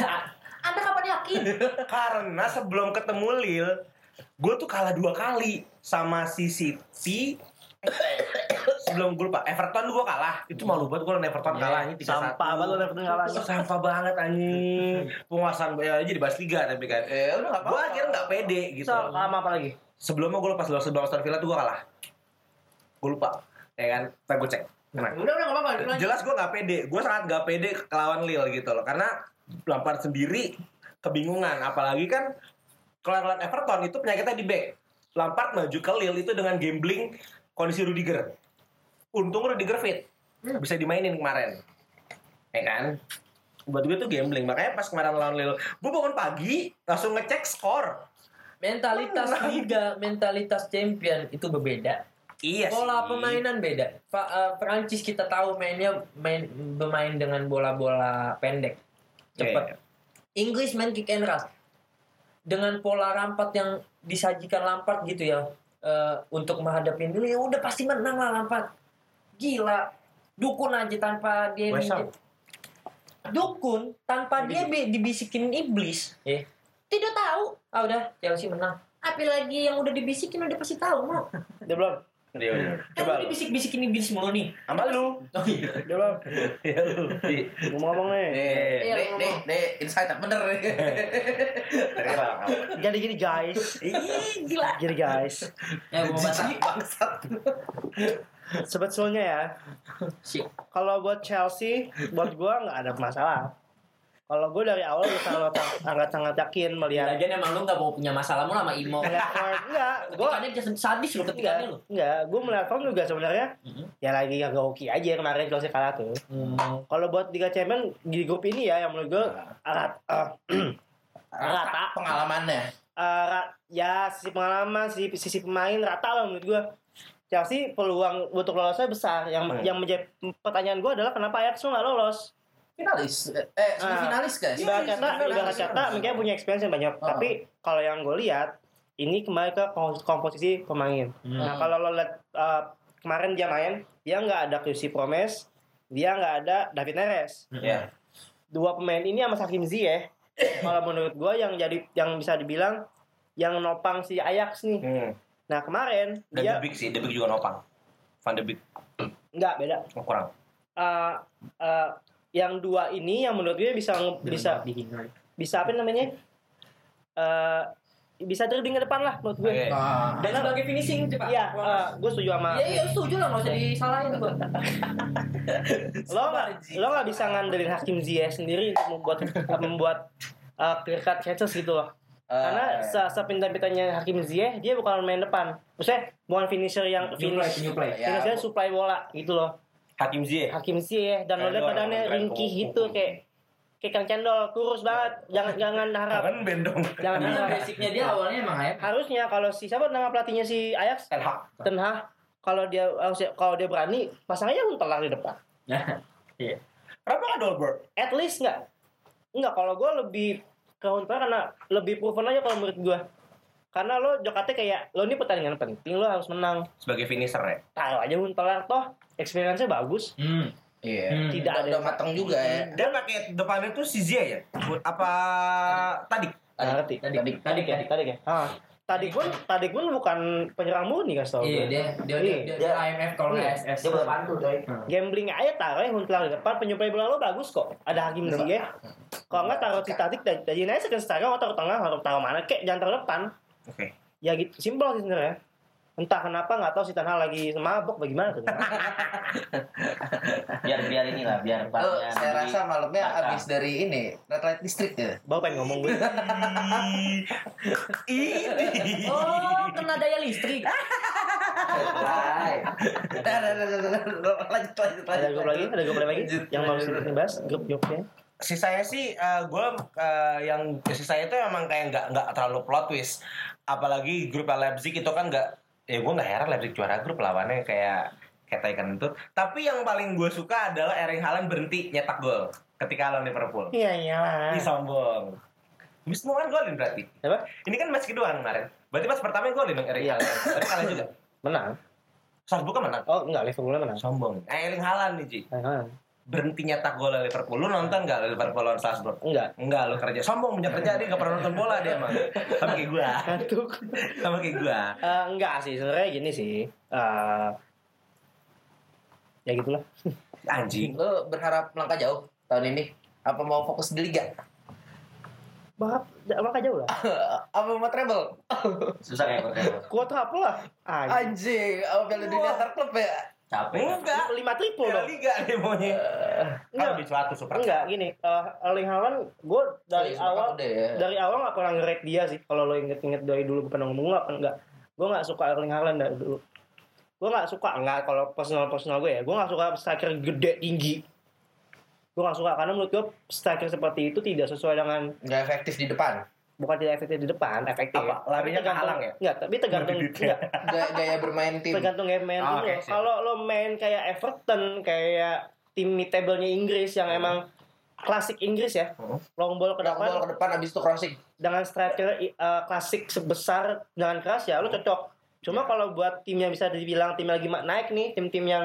[SPEAKER 4] Anda kapan yakin?
[SPEAKER 2] Karena sebelum ketemu Lille, gue tuh kalah dua kali sama si City. Sebelum gue lupa, Everton gue kalah. Itu malu banget gue lawan Everton
[SPEAKER 4] Iya.
[SPEAKER 2] kalahnya 3-1.
[SPEAKER 3] Sampah banget lu dapet kalah.
[SPEAKER 2] Sampah banget anjing. Penguasaan ya jadi bahas liga tapi kan.
[SPEAKER 1] Eh, nggak
[SPEAKER 2] Gue akhirnya gak pede gitu.
[SPEAKER 3] So, lama apa lagi?
[SPEAKER 2] Sebelumnya gue sebelum sebelum Aston Villa tuh gue kalah. Gue lupa. Ya kan? Ntar gue cek. Nah,
[SPEAKER 4] Udah udah nggak apa-apa.
[SPEAKER 2] jelas gue gak pede gue sangat gak pede kelawan Lille gitu loh karena Lampard sendiri kebingungan apalagi kan kalau lawan Everton itu penyakitnya di back Lampard maju ke Lille itu dengan gambling kondisi Rudiger untung Rudiger fit bisa dimainin kemarin ya kan buat gue tuh gambling makanya pas kemarin lawan Lille gue bangun pagi langsung ngecek skor
[SPEAKER 4] Mentalitas
[SPEAKER 2] Menang.
[SPEAKER 4] liga, mentalitas champion itu berbeda.
[SPEAKER 2] iya
[SPEAKER 4] Pola
[SPEAKER 2] sih.
[SPEAKER 4] pemainan beda. Fa- eh, Perancis kita tahu mainnya main bermain dengan bola-bola pendek, cepat.
[SPEAKER 2] Oke.
[SPEAKER 4] Inggris main kick and rush dengan pola rampat yang disajikan Lampard gitu ya eh, untuk menghadapi dulu ya udah pasti menang lah Lampard. Gila, dukun aja tanpa dia. Dukun tanpa dia bi- dibisikin iblis, ya. Tidak tahu. Ah udah Chelsea menang. Apalagi yang udah dibisikin udah pasti tahu mau.
[SPEAKER 3] Dia belum.
[SPEAKER 2] Iya, iya.
[SPEAKER 4] Kan
[SPEAKER 2] coba
[SPEAKER 4] udah dibisik-bisikin iblis mulu nih.
[SPEAKER 2] sama lu
[SPEAKER 4] Oh iya.
[SPEAKER 3] Belum.
[SPEAKER 2] ya lu Di.
[SPEAKER 3] Gue mau ngomong nih.
[SPEAKER 1] Eh,
[SPEAKER 4] Iya,
[SPEAKER 1] nih, nih, nih, insight bener nih.
[SPEAKER 3] Jadi gini guys.
[SPEAKER 2] Ih,
[SPEAKER 4] Gila.
[SPEAKER 3] Jadi guys.
[SPEAKER 4] Ya batak.
[SPEAKER 1] bangsat.
[SPEAKER 3] Sebetulnya ya, kalau buat Chelsea, buat gua nggak ada masalah. Kalau gue dari awal udah sangat sangat sangat yakin melihat
[SPEAKER 4] Lagian emang lu gak mau punya masalah mulu sama Imo.
[SPEAKER 3] enggak, gue
[SPEAKER 4] dia sadis lu ketikannya lu.
[SPEAKER 3] enggak, gue melihat form juga sebenarnya
[SPEAKER 4] Mhm.
[SPEAKER 3] ya lagi agak oke aja kemarin Chelsea kalah tuh.
[SPEAKER 4] Hmm.
[SPEAKER 3] Kalau buat Liga Champions di grup ini ya yang menurut gue rat, eh, rata,
[SPEAKER 1] Pengalamannya.
[SPEAKER 3] ra- ya sisi pengalaman, sisi, sisi pemain rata lah menurut gue. Chelsea peluang untuk lolosnya besar. Yang
[SPEAKER 2] Hmm.
[SPEAKER 3] yang menjadi pertanyaan gue adalah kenapa Ajax nggak lolos?
[SPEAKER 1] Finalis. Eh, semifinalis guys.
[SPEAKER 3] Ibarat kata,
[SPEAKER 1] Semifinalis.
[SPEAKER 3] ibarat kata, mungkin punya experience yang banyak.
[SPEAKER 1] Oh.
[SPEAKER 3] Tapi kalau yang gue lihat, ini kembali ke kom- komposisi pemain.
[SPEAKER 4] Hmm.
[SPEAKER 3] Nah kalau lo lihat uh, kemarin dia main, dia nggak ada QC Promes, dia nggak ada David Neres.
[SPEAKER 2] ya
[SPEAKER 3] Dua pemain ini sama Hakim Ziyech, kalau menurut gue yang jadi yang bisa dibilang yang nopang si Ajax nih.
[SPEAKER 2] hmm.
[SPEAKER 3] Nah kemarin
[SPEAKER 2] dan
[SPEAKER 3] dia
[SPEAKER 2] The Big sih The Big juga nopang Van de Beek
[SPEAKER 3] nggak beda.
[SPEAKER 2] oh, kurang
[SPEAKER 3] Uh, uh, yang dua ini yang menurut gue bisa nge- bisa bisa apa namanya? Eh bisa dribbling ke depan lah menurut gue.
[SPEAKER 2] Oke.
[SPEAKER 1] Nah,
[SPEAKER 4] Dan sebagai finishing coba.
[SPEAKER 3] Iya, eh, gue setuju sama
[SPEAKER 4] Iya, iya, setuju lah, nggak usah disalahin gua.
[SPEAKER 3] lo nggak lo nggak bisa ngandelin Hakim Ziyech sendiri untuk membuat membuat uh, clear cut chances gitu loh. Karena se sepintar-pintarnya Hakim Ziyech dia bukan main depan. Maksudnya bukan finisher yang
[SPEAKER 4] New play,
[SPEAKER 3] finish.
[SPEAKER 4] new play.
[SPEAKER 1] Ya.
[SPEAKER 3] Finisher supply bola gitu loh.
[SPEAKER 2] Hakim Ziyech.
[SPEAKER 3] Hakim Ziyech dan lo lihat badannya ringkih gitu kayak kayak Kang Cendol kurus banget. Jangan jangan harap.
[SPEAKER 2] Kan bendong
[SPEAKER 3] jangan harap.
[SPEAKER 4] basicnya dia awalnya emang ya.
[SPEAKER 3] Harusnya kalau si siapa nama pelatihnya si Ajax?
[SPEAKER 2] Ten Hag.
[SPEAKER 3] Ten Hag. Kalau dia kalau dia berani pasangnya Huntelaar di depan.
[SPEAKER 4] Iya.
[SPEAKER 2] kenapa nggak Dolberg?
[SPEAKER 3] At least nggak. Nggak kalau gue lebih ke Hunter karena lebih proven aja kalau menurut gue karena lo Jokate kayak lo ini pertandingan penting lo harus menang.
[SPEAKER 2] Sebagai finisher ya?
[SPEAKER 3] Taruh aja Hunter toh experience-nya bagus.
[SPEAKER 4] Hmm.
[SPEAKER 1] Iya.
[SPEAKER 4] Hmm.
[SPEAKER 3] tidak
[SPEAKER 1] Udah,
[SPEAKER 3] ada
[SPEAKER 1] udah matang juga ya.
[SPEAKER 2] dia pakai depannya tuh si Ziyech ya? Apa tadi
[SPEAKER 4] Tadi,
[SPEAKER 1] Tadi.
[SPEAKER 4] tadi,
[SPEAKER 3] tadi tadi kan ah. Tadi pun tadi pun bukan penyerang murni kan tau
[SPEAKER 4] Iya,
[SPEAKER 3] gue.
[SPEAKER 4] dia dia dia, dia, dia IMF kalau nggak SS.
[SPEAKER 1] Dia boleh bantu coy.
[SPEAKER 3] gambling aja taruh ya Hunter di depan penyuplai bola lo bagus kok. Ada Hakim Ziyech kalau nggak taruh si Tadik dan jadi naik second striker mau taruh tengah atau taruh mana kek jangan taruh depan.
[SPEAKER 2] Oke.
[SPEAKER 3] Ya gitu simpel sih sebenarnya entah kenapa nggak tahu si Tanha lagi mabok bagaimana tuh
[SPEAKER 5] biar biar inilah biar
[SPEAKER 1] Oh, saya rasa malamnya
[SPEAKER 5] Kakak.
[SPEAKER 1] habis dari ini red light district ya.
[SPEAKER 3] baru pengen ngomong gue
[SPEAKER 2] ini
[SPEAKER 4] Oh, kena daya listrik.
[SPEAKER 1] Dah, dah, dah, dah. Lanjut, lanjut,
[SPEAKER 3] Ada
[SPEAKER 1] lanjut.
[SPEAKER 3] grup lagi? Ada grup lagi? Yang mau dibahas grup-grupnya?
[SPEAKER 2] sisanya sih gue yang sisanya itu emang kayak nggak nggak terlalu plot twist apalagi grup Leipzig itu kan nggak ya gue nggak heran Leipzig juara grup lawannya kayak kayak Taikan itu tapi yang paling gue suka adalah Erling Haaland berhenti nyetak gol ketika lawan Liverpool
[SPEAKER 3] Iya iyalah.
[SPEAKER 2] Ih sombong Habis semua kan golin berarti
[SPEAKER 3] Apa?
[SPEAKER 2] Ini kan match kedua kan kemarin Berarti pas pertama golin dong Erling
[SPEAKER 3] Iya.
[SPEAKER 2] Haaland Berarti kalah juga
[SPEAKER 3] Menang.
[SPEAKER 2] Salzburg kan menang
[SPEAKER 3] Oh enggak, Liverpool menang.
[SPEAKER 2] Sombong Eh, Erling Haaland nih
[SPEAKER 3] Menang.
[SPEAKER 2] Berhenti nyetak gol Liverpool Lu nonton gak Liverpool lawan Salzburg?
[SPEAKER 3] Enggak.
[SPEAKER 2] Enggak, lu kerja sombong punya kerja dia gak pernah nonton bola dia emang. Sama kayak gua.
[SPEAKER 3] Ngantuk.
[SPEAKER 2] Sama kayak gua.
[SPEAKER 3] Eh, enggak sih, sebenarnya gini sih. Eh ya gitulah.
[SPEAKER 2] Anjing.
[SPEAKER 1] Lu berharap melangkah jauh tahun ini? Apa mau fokus di liga?
[SPEAKER 3] Bahap, maka jauh lah.
[SPEAKER 1] Apa mau treble?
[SPEAKER 4] Susah kayak pertama.
[SPEAKER 3] Kuota apa lah? Anjing.
[SPEAKER 1] Anjing, apa piala dunia antar klub ya?
[SPEAKER 4] Capek.
[SPEAKER 2] Enggak.
[SPEAKER 3] Lima triple dong.
[SPEAKER 2] Liga dia maunya. Kan
[SPEAKER 3] Enggak.
[SPEAKER 2] lebih suatu super.
[SPEAKER 3] Enggak, gini. eh Erling Haaland, gue dari
[SPEAKER 1] sepakat
[SPEAKER 3] awal
[SPEAKER 1] udah ya.
[SPEAKER 3] dari awal gak pernah nge-rate dia sih. Kalau lo inget-inget dari dulu gue pernah ngomong nggak, enggak. Gue gak suka Erling Haaland dari dulu. Gue gak suka, enggak kalau personal-personal gue ya. Gue gak suka striker gede, tinggi. Gue gak suka, karena menurut gue striker seperti itu tidak sesuai dengan
[SPEAKER 1] Nggak efektif di depan.
[SPEAKER 3] Bukan tidak efektif di depan, efektif.
[SPEAKER 2] Apa? Larinya
[SPEAKER 3] Tapi tergantung-
[SPEAKER 2] ya?
[SPEAKER 3] Enggak, tapi tergantung enggak,
[SPEAKER 1] Gaya, gaya bermain tim.
[SPEAKER 3] tergantung game main
[SPEAKER 2] Oh,
[SPEAKER 3] tim lo.
[SPEAKER 2] sip.
[SPEAKER 3] Kalau lo main kayak Everton, kayak tim mid table-nya Inggris yang emang klasik Inggris ya,
[SPEAKER 2] Hmm.
[SPEAKER 3] long ball ke
[SPEAKER 1] Long
[SPEAKER 3] depan
[SPEAKER 1] ball ke depan abis itu crossing.
[SPEAKER 3] dengan striker uh, klasik sebesar dengan keras ya lo cocok. Cuma kalau buat tim yang bisa dibilang tim yang lagi naik nih, tim-tim yang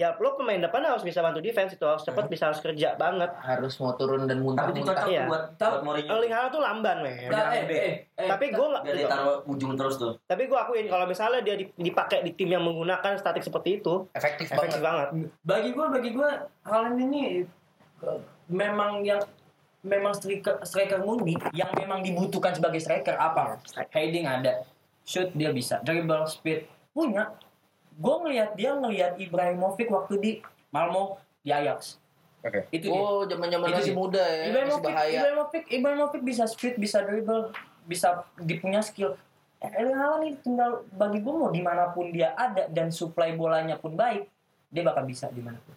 [SPEAKER 3] ya lo pemain depan harus bisa bantu defense itu harus cepat bisa harus kerja banget.
[SPEAKER 1] Harus mau turun dan
[SPEAKER 4] Tapi itu
[SPEAKER 1] muntah-muntah.
[SPEAKER 4] cocok
[SPEAKER 3] Iya.
[SPEAKER 4] buat buat Mourinho.
[SPEAKER 3] Erling Haaland tuh lamban men.
[SPEAKER 4] Nah, eh, eh, eh,
[SPEAKER 3] Tapi gua nggak-
[SPEAKER 4] biar ditaruh ujung terus tuh.
[SPEAKER 3] Tapi gue akuin kalau misalnya dia di- dipakai di tim yang menggunakan statik seperti itu,
[SPEAKER 1] Efektif
[SPEAKER 3] efektif
[SPEAKER 1] banget.
[SPEAKER 3] banget.
[SPEAKER 4] Bagi gua bagi gua Haaland ini eh, memang yang memang striker striker murni yang memang dibutuhkan sebagai striker apa? Heading ada, shoot dia bisa, dribble speed punya. Gue ngelihat dia ngelihat Ibrahimovic waktu di Malmo di Ajax.
[SPEAKER 2] Oke.
[SPEAKER 4] Itu dia.
[SPEAKER 1] Oh, zaman-zaman
[SPEAKER 4] Itu
[SPEAKER 1] masih
[SPEAKER 4] dia.
[SPEAKER 1] muda ya, masih
[SPEAKER 4] Ibrahimovic,
[SPEAKER 1] bahaya.
[SPEAKER 4] Ibrahimovic, Ibrahimovic bisa speed, bisa dribble, bisa dia punya skill. Eh, Erling Haaland ini tinggal bagi gue mau di mana pun dia ada dan supply bolanya pun baik, dia bakal bisa di mana pun.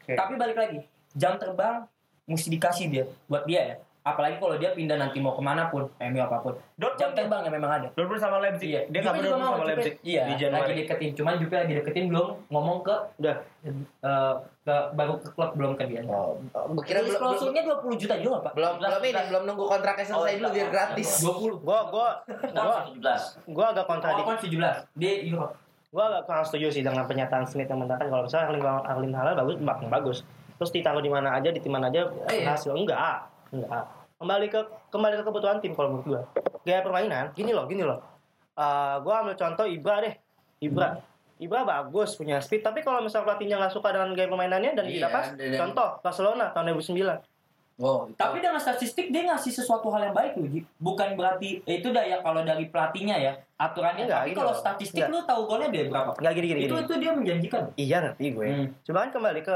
[SPEAKER 2] Oke.
[SPEAKER 4] Tapi balik lagi, jam terbang mesti dikasih dia buat dia ya. Apalagi kalau dia pindah nanti mau ke mana pun, MU apa pun.
[SPEAKER 2] Dortmund
[SPEAKER 4] Jam terbang yang memang ada.
[SPEAKER 2] Dortmund sama Leipzig.
[SPEAKER 4] Iya,
[SPEAKER 2] Dia nggak
[SPEAKER 4] mau,
[SPEAKER 2] sama Leipzig
[SPEAKER 4] Iya,
[SPEAKER 2] di
[SPEAKER 4] lagi
[SPEAKER 2] Januari.
[SPEAKER 4] deketin. Cuman juga lagi deketin belum ngomong ke
[SPEAKER 3] Udah.
[SPEAKER 4] eh, ke baru ke klub belum ke dia.
[SPEAKER 1] Oh, kira belum
[SPEAKER 4] klausulnya 20 juta juga, Pak.
[SPEAKER 1] belum belum ini belum nunggu kontraknya
[SPEAKER 4] Oh,
[SPEAKER 1] selesai dulu biar gratis.
[SPEAKER 4] 20.
[SPEAKER 3] Gue gue gue
[SPEAKER 4] 17.
[SPEAKER 3] gue agak kontradik.
[SPEAKER 4] Oh, 17. Dia Euro.
[SPEAKER 3] Gue agak kurang setuju sih dengan pernyataan Smith yang mengatakan kalau misalnya Erling Erling Haaland bagus, bagus. Terus ditaruh di mana aja, di tim mana aja
[SPEAKER 1] Iya.
[SPEAKER 3] hasil enggak, enggak. Kembali ke kembali ke kebutuhan tim kalau menurut gue. Gaya permainan, gini loh, gini loh. Uh, gue ambil contoh Ibra deh, Ibra. Ibra bagus punya speed, tapi kalau misalnya pelatihnya nggak suka dengan gaya permainannya dan
[SPEAKER 1] Iya,
[SPEAKER 3] tidak pas,
[SPEAKER 1] dan-
[SPEAKER 3] contoh Barcelona tahun 2009.
[SPEAKER 1] Oh, itu.
[SPEAKER 4] Tapi dengan statistik dia ngasih sesuatu hal yang baik loh. Bukan berarti eh, itu dah ya kalau dari pelatihnya ya aturannya.
[SPEAKER 3] Enggak,
[SPEAKER 4] Tapi
[SPEAKER 3] gitu
[SPEAKER 4] kalau statistik
[SPEAKER 3] Enggak.
[SPEAKER 4] lu tahu golnya dia berapa?
[SPEAKER 3] Nggak gini gini.
[SPEAKER 4] Itu
[SPEAKER 3] gini.
[SPEAKER 4] itu dia menjanjikan.
[SPEAKER 3] Iya ngerti gue.
[SPEAKER 4] Hmm.
[SPEAKER 3] Cuma kan kembali ke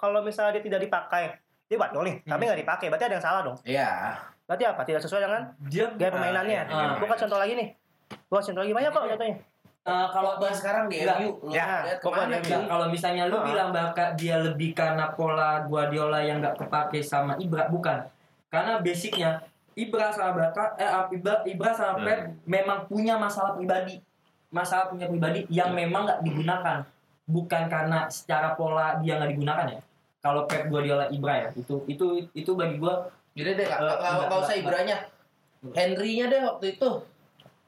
[SPEAKER 3] kalau misalnya dia tidak dipakai, dia buat gol nih, tapi
[SPEAKER 4] Hmm.
[SPEAKER 3] nggak dipakai, berarti ada yang salah dong.
[SPEAKER 1] Iya.
[SPEAKER 3] Berarti apa? Tidak sesuai dengan
[SPEAKER 4] Dia
[SPEAKER 3] gaya permainannya.
[SPEAKER 4] Ah.
[SPEAKER 3] Gue kasih contoh lagi nih. Gue kasih contoh lagi banyak kok contohnya.
[SPEAKER 4] Eh, kalau
[SPEAKER 1] Pogba sekarang di. MU. Lu
[SPEAKER 3] Ya,
[SPEAKER 1] lihat
[SPEAKER 3] ke
[SPEAKER 1] mana?
[SPEAKER 3] MU.
[SPEAKER 4] kalau misalnya lu
[SPEAKER 3] Ah.
[SPEAKER 4] bilang bakal dia lebih karena pola Guardiola yang nggak kepake sama Ibra bukan. Karena basicnya Ibra sama Barca eh Ibra, Ibra sama Pep memang punya masalah pribadi. Masalah punya pribadi yang memang nggak digunakan. Bukan karena secara pola dia nggak digunakan ya. Kalau Pep Guardiola Ibra ya, itu itu itu bagi gua
[SPEAKER 1] Jadi deh, nggak
[SPEAKER 4] Eh,
[SPEAKER 1] nggak- nggak usah
[SPEAKER 4] enggak.
[SPEAKER 1] Ibranya. Henry-nya deh waktu itu.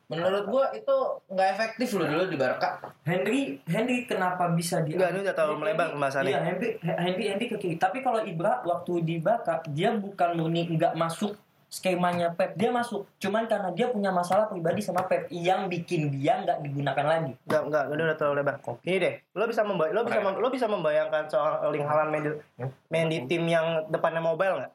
[SPEAKER 1] Menurut gua itu nggak efektif loh dulu di Barca.
[SPEAKER 4] Henry Henry kenapa bisa di
[SPEAKER 3] Enggak, ini udah terlalu melebar pembahasannya.
[SPEAKER 4] Iya, Henry Henry Henry ke kiri. Tapi kalau Ibra waktu di Barca dia bukan murni nggak masuk skemanya Pep, dia masuk. Cuman karena dia punya masalah pribadi sama Pep yang bikin dia nggak digunakan lagi.
[SPEAKER 3] Enggak, enggak, udah udah terlalu lebar. Ini deh, lo bisa membay lo bisa mem- lo bisa membayangkan seorang Erling Haaland main di, main di tim yang depannya mobile nggak?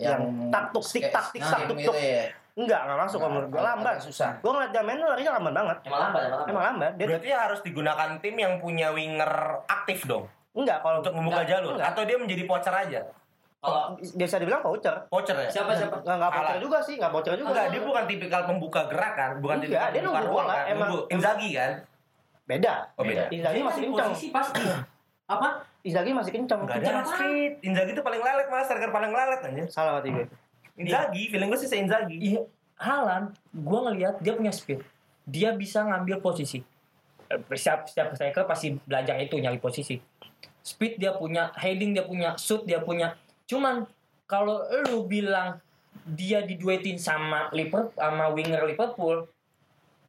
[SPEAKER 3] Yang tak tuk tik tak tik tak tuk
[SPEAKER 1] gitu
[SPEAKER 3] tuk.
[SPEAKER 1] ya.
[SPEAKER 3] Enggak, enggak masuk kalau menurut gue lambat.
[SPEAKER 1] Susah.
[SPEAKER 3] Gue ngeliat dia main larinya lambat banget.
[SPEAKER 4] Emang lambat, emang
[SPEAKER 3] Emang lambat. Dia
[SPEAKER 2] Berarti harus digunakan tim yang punya winger aktif dong
[SPEAKER 3] enggak kalau
[SPEAKER 2] untuk membuka
[SPEAKER 3] enggak,
[SPEAKER 2] jalur
[SPEAKER 3] enggak.
[SPEAKER 2] atau dia menjadi pocher aja.
[SPEAKER 4] Kalau
[SPEAKER 3] Biasa dibilang voucher.
[SPEAKER 2] voucher ya
[SPEAKER 4] siapa siapa?
[SPEAKER 3] Nggak, nggak voucher juga sih, nggak voucher juga.
[SPEAKER 2] Enggak, dia bukan tipikal pembuka gerak kan, bukan
[SPEAKER 3] Iya,
[SPEAKER 2] tipikal
[SPEAKER 3] dia
[SPEAKER 2] pembuka
[SPEAKER 3] nunggu
[SPEAKER 2] ruang
[SPEAKER 3] bola,
[SPEAKER 2] kan.
[SPEAKER 3] emang-
[SPEAKER 2] Nunggu. Inzaghi kan?
[SPEAKER 3] Beda.
[SPEAKER 2] Oh beda.
[SPEAKER 3] Inzaghi
[SPEAKER 4] Dia
[SPEAKER 3] masih kencang.
[SPEAKER 4] posisi pasti. Apa?
[SPEAKER 3] Inzaghi masih kencang.
[SPEAKER 2] Enggak ada speed. Inzaghi itu paling lelet malah striker paling lelet anjir.
[SPEAKER 3] Salah berarti gue.
[SPEAKER 2] Inzaghi, feeling gue sih se Inzaghi.
[SPEAKER 4] Iya, Halan, gue ngelihat dia punya speed. Dia bisa ngambil posisi. Eh, Setiap setiap striker pasti belajar itu nyari posisi. Speed dia punya, heading dia punya, shoot dia punya. Cuman kalau lu bilang dia diduetin sama Liverpool sama winger Liverpool,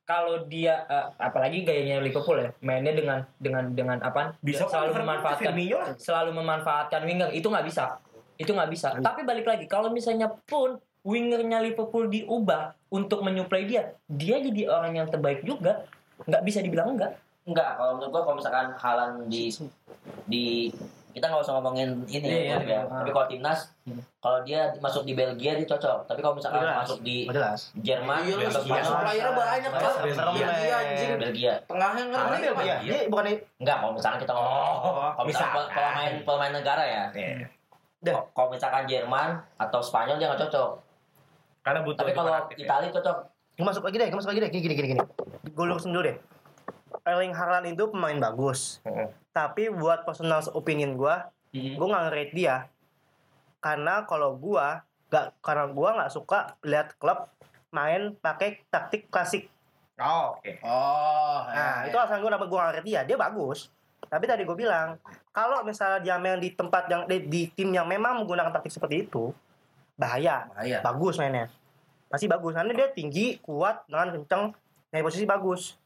[SPEAKER 4] kalau dia eh, apalagi gayanya Liverpool ya, mainnya dengan dengan dengan apa?
[SPEAKER 2] Bisa
[SPEAKER 4] selalu memanfaatkan selalu memanfaatkan winger itu nggak bisa. Itu nggak bisa. Tapi balik lagi kalau misalnya pun wingernya Liverpool diubah untuk menyuplai dia dia jadi orang yang terbaik juga. Nggak bisa dibilang enggak
[SPEAKER 1] Enggak, kalau menurut gua kalau misalkan Halan di di kita nggak usah ngomongin ini
[SPEAKER 4] Iya,
[SPEAKER 1] ya,
[SPEAKER 4] iya.
[SPEAKER 1] tapi kalau timnas
[SPEAKER 4] Hmm.
[SPEAKER 1] kalau dia masuk di Belgia dia cocok tapi kalau misalkan
[SPEAKER 3] Jelas.
[SPEAKER 1] masuk di
[SPEAKER 3] jelas.
[SPEAKER 1] Jerman
[SPEAKER 2] Iya,
[SPEAKER 1] atau
[SPEAKER 2] Belgia.
[SPEAKER 1] Spanyol
[SPEAKER 2] Playernya banyak, Pak.
[SPEAKER 1] Belgia,
[SPEAKER 3] Belgia,
[SPEAKER 1] anjing. Belgia
[SPEAKER 2] Tengahnya
[SPEAKER 3] Mana
[SPEAKER 2] ngerti
[SPEAKER 3] dia? Dia bukan di
[SPEAKER 1] enggak kalau misalkan kita ngomong
[SPEAKER 2] Oh,
[SPEAKER 1] kalau misalkan pemain pemain negara ya
[SPEAKER 2] Iya.
[SPEAKER 3] Dah.
[SPEAKER 1] Kalau- misalkan Jerman atau Spanyol dia nggak cocok
[SPEAKER 2] Karena butuh
[SPEAKER 1] tapi kalau
[SPEAKER 2] ya.
[SPEAKER 1] Italia cocok
[SPEAKER 3] Gue masuk lagi deh, gue masuk lagi deh. Gini, gini, gini. Gue lurusin dulu deh. Erling Haaland itu pemain bagus.
[SPEAKER 2] Heeh.
[SPEAKER 3] Tapi buat personal opinion gue,
[SPEAKER 4] Hmm.
[SPEAKER 3] gue nggak nge-rate dia. Karena kalau gue, gak, karena gue nggak suka lihat klub main pakai taktik klasik.
[SPEAKER 2] Oh, oke.
[SPEAKER 1] oh
[SPEAKER 3] Nah, itu alasan gue kenapa gue nggak nge-rate dia. Dia bagus. Tapi tadi gue bilang, kalau misalnya dia main di tempat yang di, di tim yang memang menggunakan taktik seperti itu, bahaya.
[SPEAKER 1] bahaya
[SPEAKER 3] bagus mainnya masih bagus karena dia tinggi kuat dengan kenceng dari posisi bagus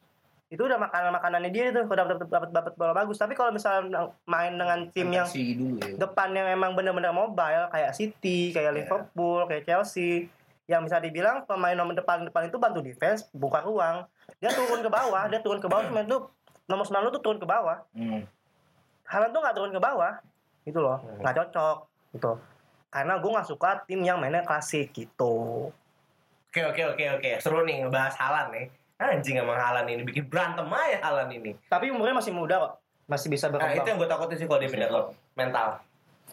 [SPEAKER 3] itu udah makanan makanannya dia itu udah dapat dapat dapat bola bagus tapi kalau misalnya main dengan tim yang
[SPEAKER 1] Fantasi dulu ya
[SPEAKER 3] depan yang emang benar-benar mobile kayak City kayak Liverpool kayak Chelsea yang bisa dibilang pemain nomor depan depan itu bantu defense buka ruang dia turun ke bawah dia turun ke bawah main tuh nomor 9 tuh turun ke bawah
[SPEAKER 1] Hmm.
[SPEAKER 3] Haaland tuh nggak turun ke bawah gitu loh
[SPEAKER 2] Hmm.
[SPEAKER 3] nggak cocok gitu karena gue nggak suka tim yang mainnya klasik gitu
[SPEAKER 2] Oke, oke, oke, oke. Seru nih ngebahas Halan nih. Anjing emang Halan ini bikin berantem aja Halan ini.
[SPEAKER 3] Tapi umurnya masih muda kok. Masih bisa
[SPEAKER 2] Nah, itu
[SPEAKER 3] berkembang.
[SPEAKER 2] yang gue takutin sih kalau dia pindah klub mental.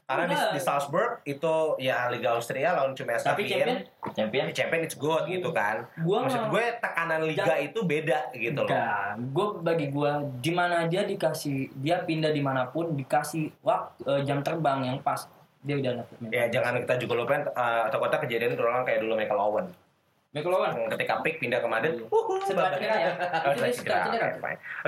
[SPEAKER 2] Karena di, di Salzburg itu ya Liga Austria lawan cuma SK
[SPEAKER 4] tapi champion
[SPEAKER 1] champion
[SPEAKER 2] champion it's good gitu kan.
[SPEAKER 4] gua
[SPEAKER 2] Maksud gue tekanan liga
[SPEAKER 4] Jangan-
[SPEAKER 2] itu beda gitu loh.
[SPEAKER 4] Enggak, gue bagi gue di mana aja dikasih dia pindah di mana pun dikasih waktu jam terbang yang pas dia udah dapet
[SPEAKER 2] Ya jangan kita juga lupain uh, takutnya kejadian terulang kayak dulu Michael Owen. Yang Ketika pick pindah ke Madrid.
[SPEAKER 4] Iya.
[SPEAKER 2] uhuh, babak.
[SPEAKER 4] cedera ya.
[SPEAKER 2] Oh.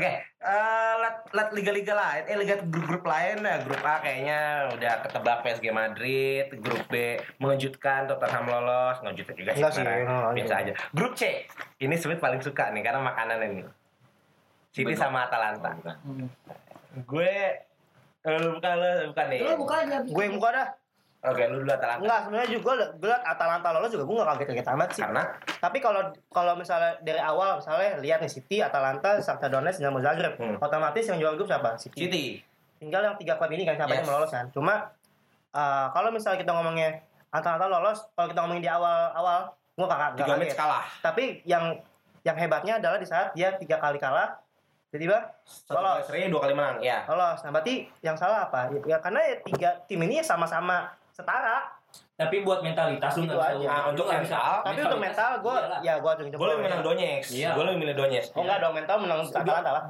[SPEAKER 2] Oke, eh, lihat lihat liga-liga lain, eh liga grup-grup lain ya. Grup A kayaknya udah ketebak PSG Madrid, grup B mengejutkan Tottenham lolos, ngejutkan juga sih biasa aja. Grup C, ini Sweet paling suka nih karena makanan ini. City sama Atalanta.
[SPEAKER 4] Hmm.
[SPEAKER 2] Gue eh, lu bukan lu bukan nih.
[SPEAKER 4] Lu buka aja.
[SPEAKER 3] Gue yang buka dah.
[SPEAKER 2] Oke, lu dulu Atalanta.
[SPEAKER 3] Enggak, sebenarnya juga gue liat Atalanta lolos juga gue gak kaget-kaget amat sih.
[SPEAKER 2] Karena
[SPEAKER 3] Tapi kalau kalau misalnya dari awal misalnya lihat nih City, Atalanta, Shakhtar Donetsk, Dinamo Zagreb,
[SPEAKER 2] Hmm.
[SPEAKER 3] otomatis yang juara grup siapa? City.
[SPEAKER 2] City.
[SPEAKER 3] Tinggal yang tiga klub ini kan siapa yang
[SPEAKER 2] Yes.
[SPEAKER 3] lolos kan. Cuma eh, kalau misalnya kita ngomongnya Atalanta lolos, kalau kita ngomongin di awal-awal, gue kakak
[SPEAKER 2] Tiga match
[SPEAKER 3] kaget.
[SPEAKER 2] kalah.
[SPEAKER 3] Tapi yang yang hebatnya adalah di saat dia tiga kali kalah, tiba-tiba lolos.
[SPEAKER 2] seri, dua kali menang. Ya.
[SPEAKER 3] lolos. Nah, berarti yang salah apa? Ya karena ya tiga tim ini sama-sama setara.
[SPEAKER 4] Tapi buat mentalitas lu
[SPEAKER 3] Itu
[SPEAKER 4] nggak bisa.
[SPEAKER 3] aja.
[SPEAKER 2] Nah, untuk
[SPEAKER 4] Lu nggak bisa.
[SPEAKER 2] mental,
[SPEAKER 3] Tapi untuk mental gue ya gue tunjuk
[SPEAKER 2] Gue lebih menang Donetsk.
[SPEAKER 4] Iya.
[SPEAKER 2] Gue lebih milih Donetsk.
[SPEAKER 3] Oh enggak dong mental menang Atalanta lah.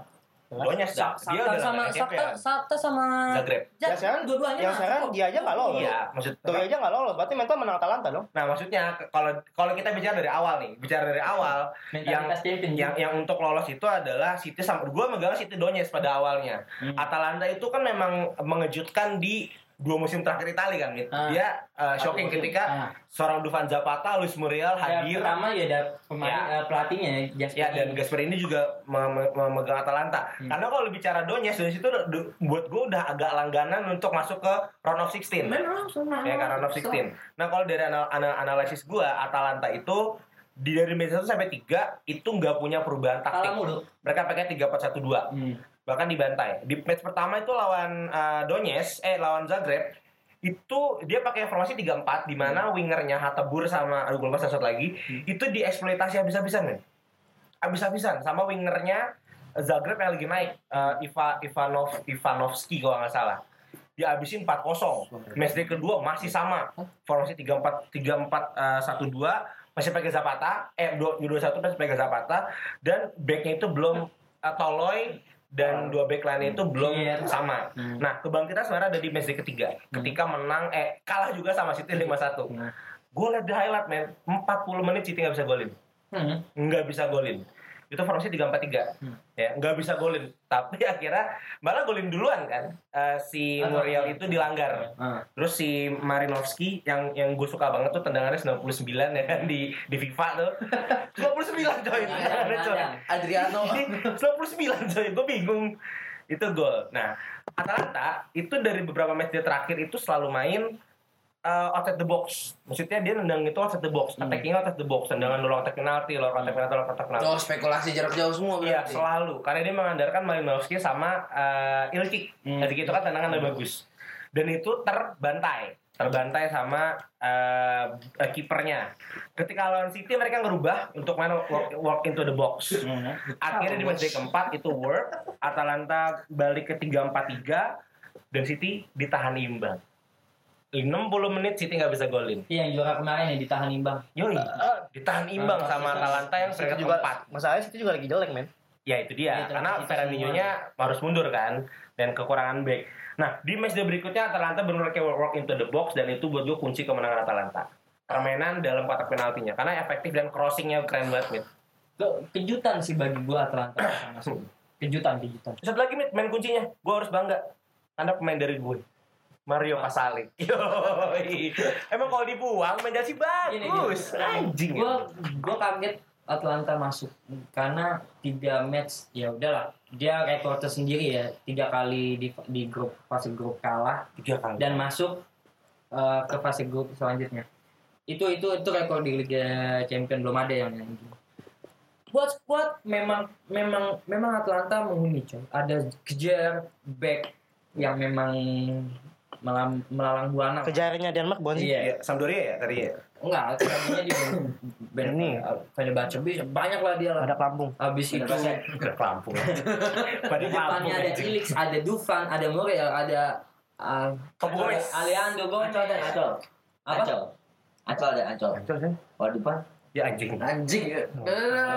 [SPEAKER 2] Donetsk dah.
[SPEAKER 4] Sa-
[SPEAKER 2] Dia udah
[SPEAKER 4] sama Sakta. Sakta sama
[SPEAKER 2] Zagreb.
[SPEAKER 3] Ya, sekarang-
[SPEAKER 4] dua-duanya
[SPEAKER 3] Yang sekarang dia aja nggak lolos.
[SPEAKER 2] Iya, maksud
[SPEAKER 3] Tuh aja nggak lolos, berarti mental menang Atalanta dong.
[SPEAKER 2] Nah, maksudnya kalau kalau kita bicara dari awal nih, bicara dari awal yang yang yang untuk lolos itu adalah City sama gue megang City Donetsk pada awalnya.
[SPEAKER 4] Hmm.
[SPEAKER 2] Atalanta itu kan memang mengejutkan di dua musim terakhir Italia kan. Mit.
[SPEAKER 4] Ah.
[SPEAKER 2] Dia uh, shocking ketika
[SPEAKER 4] Ah.
[SPEAKER 2] seorang Dufan Zapata, Luis Muriel
[SPEAKER 4] Ya,
[SPEAKER 2] hadir.
[SPEAKER 4] pertama ya ada pemain
[SPEAKER 2] Ya.
[SPEAKER 4] eh, pelatihnya.
[SPEAKER 2] Ya dan Gasper ini juga me- me- memegang Atalanta.
[SPEAKER 4] Hmm.
[SPEAKER 2] Karena kalau bicara Donetsk, Donetsk itu buat gue udah agak langganan untuk masuk ke round of 16.
[SPEAKER 4] Memang sama.
[SPEAKER 2] ya kan round of 16. Nah kalau dari anal ana- analisis gue, Atalanta itu di dari match 1 sampai 3 itu nggak punya perubahan taktik. Mereka pakai 3-4-1-2
[SPEAKER 4] Hmm.
[SPEAKER 2] Bahkan dibantai. Di match pertama itu lawan uh, Donetsk, eh lawan Zagreb itu dia pakai formasi 3-4 di mana wingernya Hatebur sama aduh gue lupa satu lagi itu dieksploitasi habis-habisan kan. Habis-habisan sama wingernya Zagreb yang lagi naik uh, Iva Ivanov Ivanovski kalau nggak salah. dihabisin 4-0. Matchday kedua masih sama. Formasi 3-4 3-4 eh, 1-2 masih pakai Zapata, eh 2-1 masih pakai Zapata dan backnya itu belum eh, Toloy dan dua back lainnya itu belum
[SPEAKER 4] Iya.
[SPEAKER 2] sama.
[SPEAKER 4] Hmm.
[SPEAKER 2] Nah, kebangkitan sebenarnya ada di matchday ketiga. Ketika menang eh kalah juga sama City 5-1.
[SPEAKER 4] Hmm.
[SPEAKER 2] Gue liat di highlight men, 40 menit City nggak bisa golin
[SPEAKER 4] Hmm.
[SPEAKER 2] nggak bisa golin itu formasi 3-4-3
[SPEAKER 4] Hmm.
[SPEAKER 2] ya nggak bisa golin. Tapi akhirnya malah golin duluan kan. Eh, si
[SPEAKER 4] Ah,
[SPEAKER 2] Muriel
[SPEAKER 4] ah,
[SPEAKER 2] itu dilanggar.
[SPEAKER 4] Ah.
[SPEAKER 2] terus si Marinovski yang yang gue suka banget tuh tendangannya 99 ya kan di di FIFA tuh. 99 coy. Tendangannya coy.
[SPEAKER 1] Adriano.
[SPEAKER 2] 99 coy gue bingung. Itu gol. Nah Atalanta itu dari beberapa match dia terakhir itu selalu main uh, outside the box maksudnya dia nendang itu outside the box
[SPEAKER 4] Hmm.
[SPEAKER 2] attacking outside the box tendangan luar kotak penalti luar kotak penalti luar kotak penalti
[SPEAKER 1] Oh spekulasi jarak jauh semua
[SPEAKER 2] Iya selalu karena dia mengandalkan Malinowski sama uh, Ilkik.
[SPEAKER 4] Hmm.
[SPEAKER 2] Ilkik itu kan tendangan udah bagus dan itu terbantai terbantai sama uh, uh, kipernya. Ketika lawan City mereka ngerubah untuk main walk, walk into the box.
[SPEAKER 4] Hmm.
[SPEAKER 2] Akhirnya di match keempat itu work. Atalanta balik ke 3-4-3 dan City ditahan imbang. 60 menit City nggak bisa golin.
[SPEAKER 4] Iya, yang juara kemarin yang ditahan imbang.
[SPEAKER 2] Yoi, ditahan imbang
[SPEAKER 4] Ah,
[SPEAKER 2] sama Atalanta yang peringkat
[SPEAKER 3] juga
[SPEAKER 2] keempat.
[SPEAKER 3] masalahnya City juga lagi jelek men
[SPEAKER 2] Ya itu dia,
[SPEAKER 4] Iya,
[SPEAKER 2] karena
[SPEAKER 4] terus
[SPEAKER 2] Fernandinho-nya harus mundur kan dan kekurangan back. Nah di match day berikutnya Atalanta benar kayak work into the box dan itu buat gue kunci kemenangan Atalanta. Permainan dalam kotak penaltinya karena efektif dan crossingnya keren banget. Mit.
[SPEAKER 4] Ke- Kejutan sih bagi bisa masuk. Kejutan, kejutan.
[SPEAKER 2] Satu lagi Mit, main kuncinya, gue harus bangga. Anda pemain dari gue. Mario Pasalic. Yoi. Emang kalau dibuang
[SPEAKER 4] Gini,
[SPEAKER 2] bagus. Anjing.
[SPEAKER 4] Gua gua kaget Atlanta masuk karena tiga match ya udahlah dia rekor tersendiri ya tiga kali di di grup fase grup kalah
[SPEAKER 2] Tiga kali.
[SPEAKER 4] dan masuk eh, ke fase grup selanjutnya itu itu itu rekor di Liga Champion belum ada yang yang gitu. buat squad memang memang memang Atlanta menghuni coy ada kejar back yang memang melam, melalang buana
[SPEAKER 3] kejarnya Denmark bukan sih
[SPEAKER 4] iya
[SPEAKER 2] Iya, Sampdoria ya tadi ya.
[SPEAKER 4] enggak tadinya di band
[SPEAKER 3] Ini.
[SPEAKER 4] pada baca banyak lah dia lah
[SPEAKER 3] ada Lampung
[SPEAKER 4] habis itu
[SPEAKER 2] Ke Lampung. Pada
[SPEAKER 4] di depannya ada Ilix ada Dufan ada Muriel ada uh. Alejandro Gomez
[SPEAKER 5] Ancol ada Ancol.
[SPEAKER 4] apa
[SPEAKER 5] Ancol. Ancol ada Ancol. Oh depan.
[SPEAKER 2] Ya anjing.
[SPEAKER 1] Anjing ya.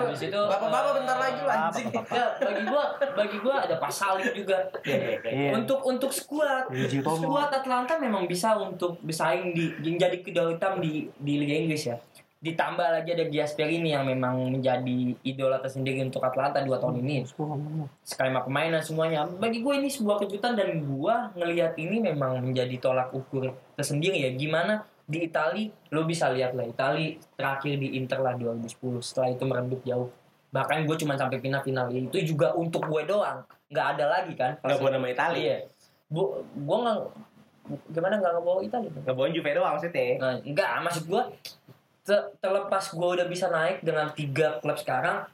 [SPEAKER 4] habis itu
[SPEAKER 1] Bapak-bapak
[SPEAKER 4] eh,
[SPEAKER 1] bentar lagi lu anjing.
[SPEAKER 4] Ya, bagi gua bagi gua ada Pasalik juga.
[SPEAKER 3] Iya.
[SPEAKER 4] untuk untuk skuad skuad Atlanta memang bisa untuk bersaing di menjadi kedua hitam di di Liga Inggris ya. Ditambah lagi ada Gasperini yang memang menjadi idola tersendiri untuk Atlanta dua tahun ini. Skema permainan semuanya. Bagi gue ini sebuah kejutan dan gue ngelihat ini memang menjadi tolak ukur tersendiri ya. Gimana di Itali lo bisa lihat lah Itali terakhir di Inter lah 2010 setelah itu meredup jauh. Bahkan gue cuma sampai final final itu juga untuk gue doang. Nggak ada lagi kan?
[SPEAKER 2] Nggak bawa nama Italia.
[SPEAKER 4] iya. Bu gue nggak gimana nggak ngebawa Itali?
[SPEAKER 2] Nggak bawain Juve doang maksudnya.
[SPEAKER 4] Nah, enggak, maksud gue terlepas gue udah bisa naik dengan tiga klub sekarang,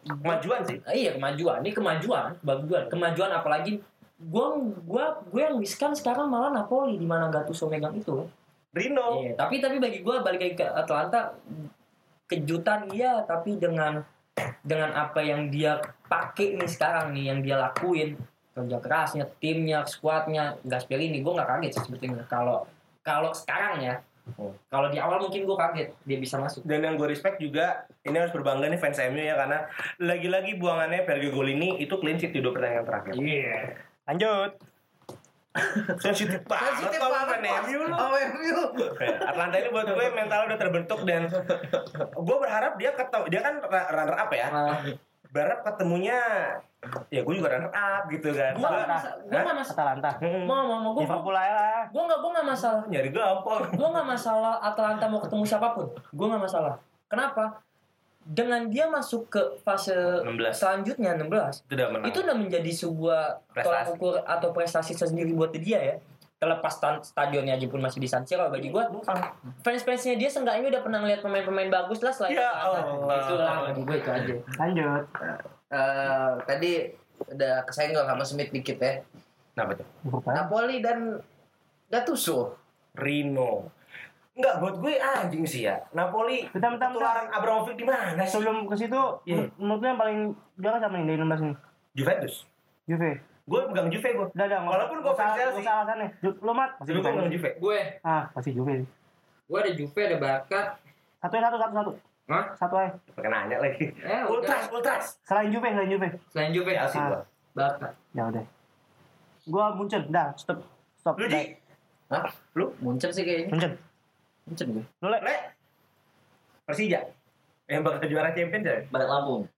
[SPEAKER 2] Kemajuan sih.
[SPEAKER 4] ah, iya kemajuan, ini kemajuan, baguan, kemajuan apalagi gue gua gue yang riskan sekarang malah Napoli di mana Gattuso megang itu.
[SPEAKER 2] Rino.
[SPEAKER 4] Iya, tapi tapi bagi gue balik lagi ke Atlanta kejutan iya, tapi dengan dengan apa yang dia pakai nih sekarang nih yang dia lakuin kerja kerasnya, timnya, skuadnya, Gasperini, gue nggak kaget sih sebetulnya kalau kalau sekarang ya. Kalau di awal mungkin gue kaget dia bisa masuk.
[SPEAKER 2] Dan yang gue respect juga, ini harus berbangga nih fans MU ya karena lagi-lagi buangannya Perge Golini itu clean sheet di dua pertandingan terakhir.
[SPEAKER 4] Iya.
[SPEAKER 3] lanjut
[SPEAKER 2] Sensitif banget
[SPEAKER 1] Sensitif banget.
[SPEAKER 2] MU lu.
[SPEAKER 1] Oh, MU.
[SPEAKER 2] Atlanta ini buat gue mental udah terbentuk dan gue berharap dia ketemu dia kan runner up ya. Berharap ketemunya ya gue juga runner up gitu kan.
[SPEAKER 4] Gue
[SPEAKER 2] Gua-
[SPEAKER 4] masalah. Gue masalah.
[SPEAKER 3] Atalanta.
[SPEAKER 4] Mau mau mau gue.
[SPEAKER 3] Liverpool aja lah
[SPEAKER 4] Gue gue nggak masalah.
[SPEAKER 2] nyari gampang.
[SPEAKER 4] Gue nggak masalah Atlanta mau ketemu siapa pun. Gue nggak masalah. Kenapa? Dengan dia masuk ke fase
[SPEAKER 2] 16.
[SPEAKER 4] selanjutnya 16
[SPEAKER 2] Itu udah menang.
[SPEAKER 4] itu udah menjadi sebuah tolak
[SPEAKER 2] Prestasi.
[SPEAKER 4] ukur atau prestasi sendiri buat dia ya terlepas stadionnya aja pun masih di San Siro bagi gua fans-fansnya dia seenggaknya udah pernah ngeliat pemain-pemain bagus lah selain
[SPEAKER 2] Ya
[SPEAKER 4] Atlanta.
[SPEAKER 2] Allah.
[SPEAKER 4] itulah bagi gue itu aja
[SPEAKER 3] lanjut
[SPEAKER 1] Eh, tadi udah kesenggol sama Smith dikit ya.
[SPEAKER 2] Kenapa tuh?
[SPEAKER 1] Napoli dan Gattuso.
[SPEAKER 2] Rino. Enggak, buat gue anjing sih ya. Napoli
[SPEAKER 3] bentar bentar bentar
[SPEAKER 2] ketularan Abramovich di mana sih?
[SPEAKER 3] sebelum ke situ
[SPEAKER 2] Iya.
[SPEAKER 3] menurut yang paling jangan sama yang dari 16 nih
[SPEAKER 2] Juventus.
[SPEAKER 3] Juve
[SPEAKER 2] Gue pegang Juve gue.
[SPEAKER 3] Udah, udah.
[SPEAKER 2] Walaupun
[SPEAKER 3] usah-
[SPEAKER 2] fans Chelsea.
[SPEAKER 3] usah alasannya. Lu mat.
[SPEAKER 2] Gue
[SPEAKER 3] Juve.
[SPEAKER 2] pegang Juve.
[SPEAKER 4] Gue,
[SPEAKER 3] Ah, pasti Juve.
[SPEAKER 4] gue ada Juve, ada Barca.
[SPEAKER 3] Satu satu, satu, satu.
[SPEAKER 4] Hah?
[SPEAKER 3] Satu aja.
[SPEAKER 2] Pakai nanya lagi.
[SPEAKER 4] Eh,
[SPEAKER 2] Ultras, ultras.
[SPEAKER 3] Selain Juve, selain Juve.
[SPEAKER 4] Selain Juve,
[SPEAKER 2] Chelsea
[SPEAKER 3] Ah.
[SPEAKER 2] gue.
[SPEAKER 4] Barca.
[SPEAKER 3] Ya udah. Gua Munchen. Dah, stop. Stop.
[SPEAKER 2] Lu Ji?
[SPEAKER 1] Hah?
[SPEAKER 2] Lu?
[SPEAKER 1] Munchen sih kayaknya.
[SPEAKER 3] Munchen.
[SPEAKER 1] Munchen gue.
[SPEAKER 3] Lu Le.
[SPEAKER 2] Le? Persija? Yang bakal juara champion coy.
[SPEAKER 5] Badak Lampung.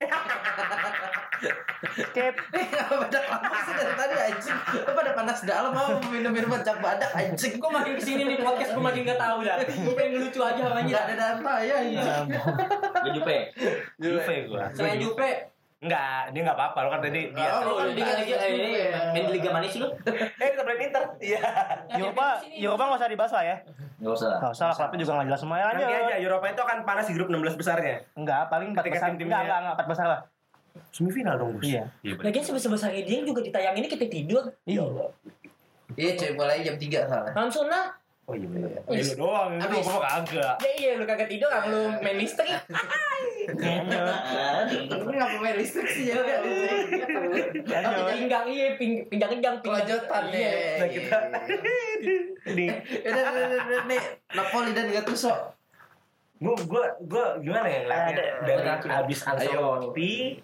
[SPEAKER 3] Kep.
[SPEAKER 1] Kenapa badak apa sih dari tadi anjing? Lu pada panas dalam mau minum-minum cap badak anjing.
[SPEAKER 4] Gue makin ke sini nih podcast gue makin gak tahu dah. Gue pengen ngelucu aja
[SPEAKER 1] Enggak
[SPEAKER 4] namanya.
[SPEAKER 1] ada dalam ya anjing.
[SPEAKER 5] Gue Jupe.
[SPEAKER 2] Juve gue.
[SPEAKER 4] Selain Juve,
[SPEAKER 2] Enggak, dia enggak apa-apa. Lo kan tadi dia.
[SPEAKER 1] Oh,
[SPEAKER 4] oh,
[SPEAKER 1] lu
[SPEAKER 4] liga liga eh, main di liga mana sih lu?
[SPEAKER 2] Eh, kita Inter. Iya.
[SPEAKER 3] Eropa, Eropa nggak usah dibahas lah ya.
[SPEAKER 5] Gak usah.
[SPEAKER 3] Nggak usah lah, klubnya juga nggak jelas semua ya
[SPEAKER 2] Nanti aja. Eropa itu akan panas di grup 16 besarnya.
[SPEAKER 3] Enggak, paling empat
[SPEAKER 2] Ketika
[SPEAKER 3] besar.
[SPEAKER 2] tim-timnya-
[SPEAKER 3] Enggak, enggak, enggak, empat besar lah.
[SPEAKER 2] Semifinal dong, Bos.
[SPEAKER 3] Iya.
[SPEAKER 2] Iya.
[SPEAKER 4] Lagian sebesar-besar dia juga ditayangin kita tidur.
[SPEAKER 3] Iya.
[SPEAKER 1] Iya cuy, mulai jam 3 salah.
[SPEAKER 4] Langsung lah.
[SPEAKER 2] Oh iya bener. Oh, iya, lu doang,
[SPEAKER 1] Habis.
[SPEAKER 2] gua kagak.
[SPEAKER 4] Ya iya lu kagak tidur kan lu main listrik.
[SPEAKER 1] Tapi ngapa main listrik sih ya?
[SPEAKER 4] Tapi pinggang iya ping, pinggang pinggang
[SPEAKER 1] Kelanjutan nih.
[SPEAKER 2] Nah, kita nih,
[SPEAKER 1] Udah, udah, udah, udah, nih. Napoli dan Gattuso.
[SPEAKER 2] gua gua gua gimana ya dari abis Ancelotti,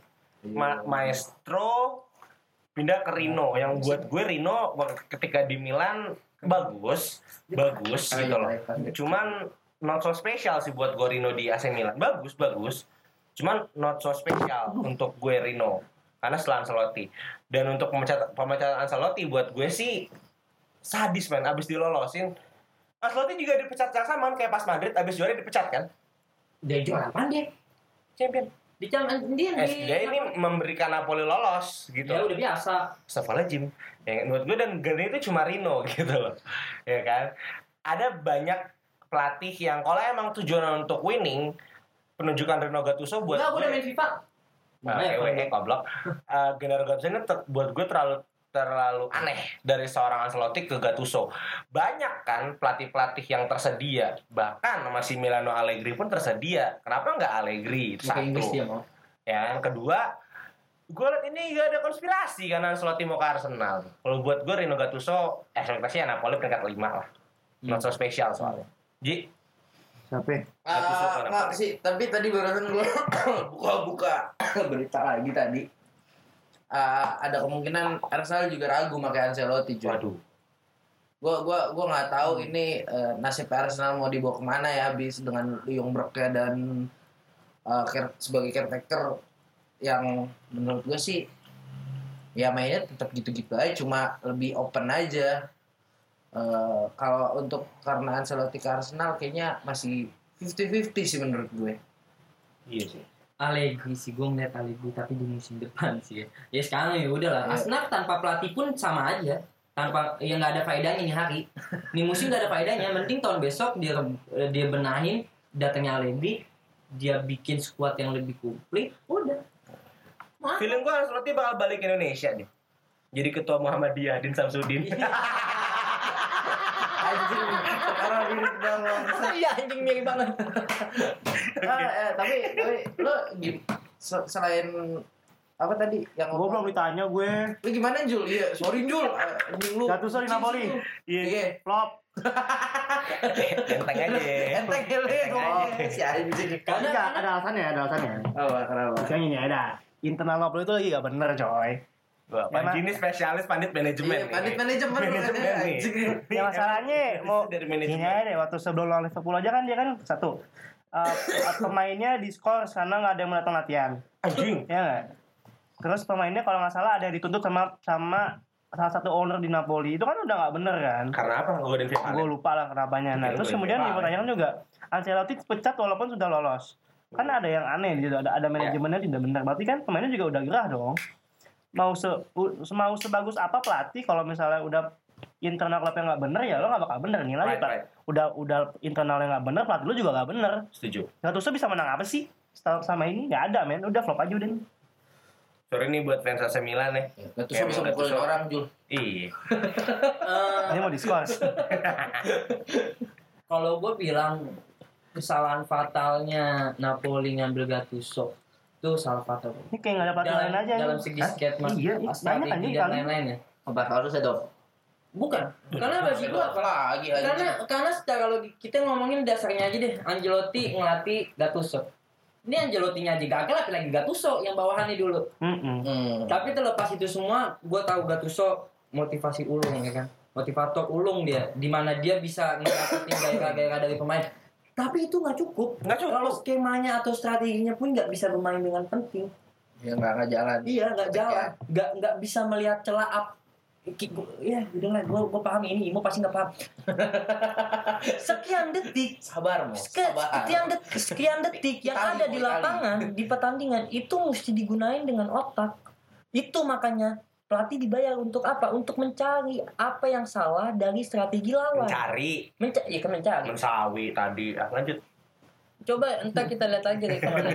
[SPEAKER 2] Ma- Maestro pindah ke Rino yang buat gue Rino ketika di Milan bagus. Bagus gitu loh. cuman not so special sih buat gue Rino di AC Milan. Bagus bagus. Cuman not so special untuk gue Rino. Karena setelah Ancelotti. Dan untuk pemecat pemecatan Ancelotti buat gue sih sadis man abis dilolosin. Ancelotti juga dipecat yang sama kayak pas Madrid abis juara dipecat kan?
[SPEAKER 4] Dia juara apaan dia?
[SPEAKER 2] champion
[SPEAKER 4] Di jam dia di
[SPEAKER 2] dia ini memberikan Napoli lolos gitu
[SPEAKER 4] Ya udah biasa.
[SPEAKER 2] Astagfirullahaladzim yang menurut gue dan Gani itu cuma Rino gitu loh ya kan ada banyak pelatih yang kalau emang tujuan untuk winning penunjukan Rino Gattuso buat
[SPEAKER 4] Enggak, gue udah main FIFA.
[SPEAKER 2] Nah,
[SPEAKER 4] Makanya,
[SPEAKER 2] EWE goblok. Uh, Gennaro Gattuso ini buat gue terlalu terlalu aneh dari seorang Ancelotti ke Gattuso. Banyak kan pelatih-pelatih yang tersedia. Bahkan masih Milano Allegri pun tersedia. Kenapa nggak Allegri? Itu satu.
[SPEAKER 4] dia mau.
[SPEAKER 2] Ya, yang kedua, gue liat ini gak ada konspirasi karena Ancelotti mau ke Arsenal. Kalau buat gue Rino Gattuso, ekspektasi ya Napoli peringkat 5 lah. Not so special soalnya. Ji,
[SPEAKER 3] Siapa?
[SPEAKER 2] Gattuso
[SPEAKER 1] Ah,
[SPEAKER 2] kenapa?
[SPEAKER 1] enggak sih, tapi tadi barusan gue buka-buka berita lagi tadi. Ah, ada kemungkinan Arsenal juga ragu pakai Ancelotti cuy.
[SPEAKER 2] waduh.
[SPEAKER 1] Gua gua gua nggak tahu ini eh, nasib Arsenal mau dibawa ke mana ya habis dengan Ljungberg ya dan care- sebagai caretaker yang menurut gue sih ya mainnya tetap gitu-gitu aja cuma lebih open aja Eh, kalau untuk karena Ancelotti ke Arsenal kayaknya masih 50-50 sih menurut gue
[SPEAKER 2] Iya sih.
[SPEAKER 4] Allegri sih gue ngeliat Allegri tapi di musim depan sih ya. Ya sekarang ya udah lah.
[SPEAKER 1] Iya.
[SPEAKER 4] Tanpa pelatih pun sama aja. Tanpa ya nggak ada faedahnya nih hari. Nih musim nggak ada faedahnya. Mending tahun besok dia eh, dia benahin datangnya Allegri, dia bikin skuad yang lebih komplit. Udah. Mantap.
[SPEAKER 2] Feeling gue Ancelotti bakal balik ke Indonesia deh. Jadi ketua Muhammadiyah Din Samsudin.
[SPEAKER 1] anjing sekarang mirip banget
[SPEAKER 4] Iya anjing mirip banget.
[SPEAKER 1] ah, eh, tapi tapi lo gim- selain apa tadi yang
[SPEAKER 3] Gue belum ditanya gue.
[SPEAKER 1] lu gimana Jul iya sorry Jul Eh, anjing lu
[SPEAKER 3] Gattuso di Napoli.
[SPEAKER 2] Iya.
[SPEAKER 1] iya
[SPEAKER 3] Flop.
[SPEAKER 2] Enteng aja.
[SPEAKER 1] enteng ya lu ngomong si anjing
[SPEAKER 4] Karena
[SPEAKER 3] Enggak, ada alasannya, ada alasannya.
[SPEAKER 1] oh kenapa
[SPEAKER 3] Yang ini ada. Internal Napoli itu lagi gak bener coy.
[SPEAKER 2] Wah, Panji ini spesialis pandit manajemen.
[SPEAKER 1] iya pandit manajemen
[SPEAKER 2] Manajemen
[SPEAKER 1] kan,
[SPEAKER 2] nih.
[SPEAKER 1] anjing.
[SPEAKER 3] Ya masalahnya mau
[SPEAKER 2] dari manajemen.
[SPEAKER 3] aja deh waktu sebelum lawan Liverpool aja kan dia kan satu uh, pemainnya di skor karena nggak ada yang datang latihan.
[SPEAKER 2] Anjing.
[SPEAKER 3] ya nggak? Terus pemainnya kalau nggak salah ada yang dituntut sama sama salah satu owner di Napoli. Itu kan udah nggak bener kan?
[SPEAKER 2] Karena apa? Gue
[SPEAKER 3] gue lupa lah kenapanya nah terus kemudian dipertanyakan juga Ancelotti pecat walaupun sudah lolos. Kan ada yang aneh gitu ada ada manajemennya tidak benar berarti kan pemainnya juga udah gerah dong mau se mau sebagus apa pelatih kalau misalnya udah internal klubnya nggak bener ya lo nggak bakal bener nih lagi
[SPEAKER 2] Right,
[SPEAKER 3] Pak.
[SPEAKER 2] right.
[SPEAKER 3] udah udah internalnya nggak bener pelatih lo juga nggak bener
[SPEAKER 2] Setuju.
[SPEAKER 3] Gattuso bisa menang apa sih Setelah- sama ini nggak ada men udah flop aja udah nih.
[SPEAKER 2] Sorry nih buat fans AC Milan ya.
[SPEAKER 1] Gattuso
[SPEAKER 2] Kayak
[SPEAKER 1] bisa
[SPEAKER 2] mau
[SPEAKER 1] mukulin orang Jul
[SPEAKER 2] Iya.
[SPEAKER 4] eh,
[SPEAKER 3] Ini mau diskors.
[SPEAKER 4] kalau gue bilang kesalahan fatalnya Napoli ngambil Gattuso itu Salvatore.
[SPEAKER 3] Ini kayak nggak ada pelatih lain
[SPEAKER 4] Dalam,
[SPEAKER 3] aja.
[SPEAKER 4] dalam segi sketma,
[SPEAKER 3] Iya, banyak
[SPEAKER 4] strategi
[SPEAKER 3] anjing
[SPEAKER 4] dan
[SPEAKER 3] kali.
[SPEAKER 4] lain-lainnya.
[SPEAKER 5] Obat harus ya dok.
[SPEAKER 4] Bukan, karena bagi gua
[SPEAKER 1] Apa lagi
[SPEAKER 4] karena karena secara logik kita ngomongin dasarnya aja deh Ancelotti ngelatih Gattuso ini Ancelotti-nya aja gagal apalagi Gattuso yang bawahannya dulu
[SPEAKER 3] Mm-mm.
[SPEAKER 1] Hmm.
[SPEAKER 4] tapi terlepas itu semua gue tahu Gattuso motivasi ulung ya kan motivator ulung dia di mana dia bisa ngedapetin gairah-gairah dari pemain tapi itu nggak cukup.
[SPEAKER 2] Nggak cukup.
[SPEAKER 4] kalau skemanya atau strateginya pun nggak bisa bermain dengan penting.
[SPEAKER 1] Ya nggak nggak jalan.
[SPEAKER 4] iya nggak jalan. Nggak nggak bisa melihat celah up. Ya udah lah gue gue paham ini Imo pasti nggak paham. Sekian detik.
[SPEAKER 1] Sabar.
[SPEAKER 4] Sek-
[SPEAKER 1] Sabar.
[SPEAKER 4] sekian detik, sekian detik yang ada di lapangan di pertandingan itu mesti digunain dengan otak. Itu makanya pelatih dibayar untuk apa? Untuk mencari apa yang salah dari strategi lawan.
[SPEAKER 2] Mencari.
[SPEAKER 4] Menca iya kan mencari.
[SPEAKER 2] Mensawi tadi. Ah, lanjut.
[SPEAKER 4] coba entar kita lihat aja deh ke mana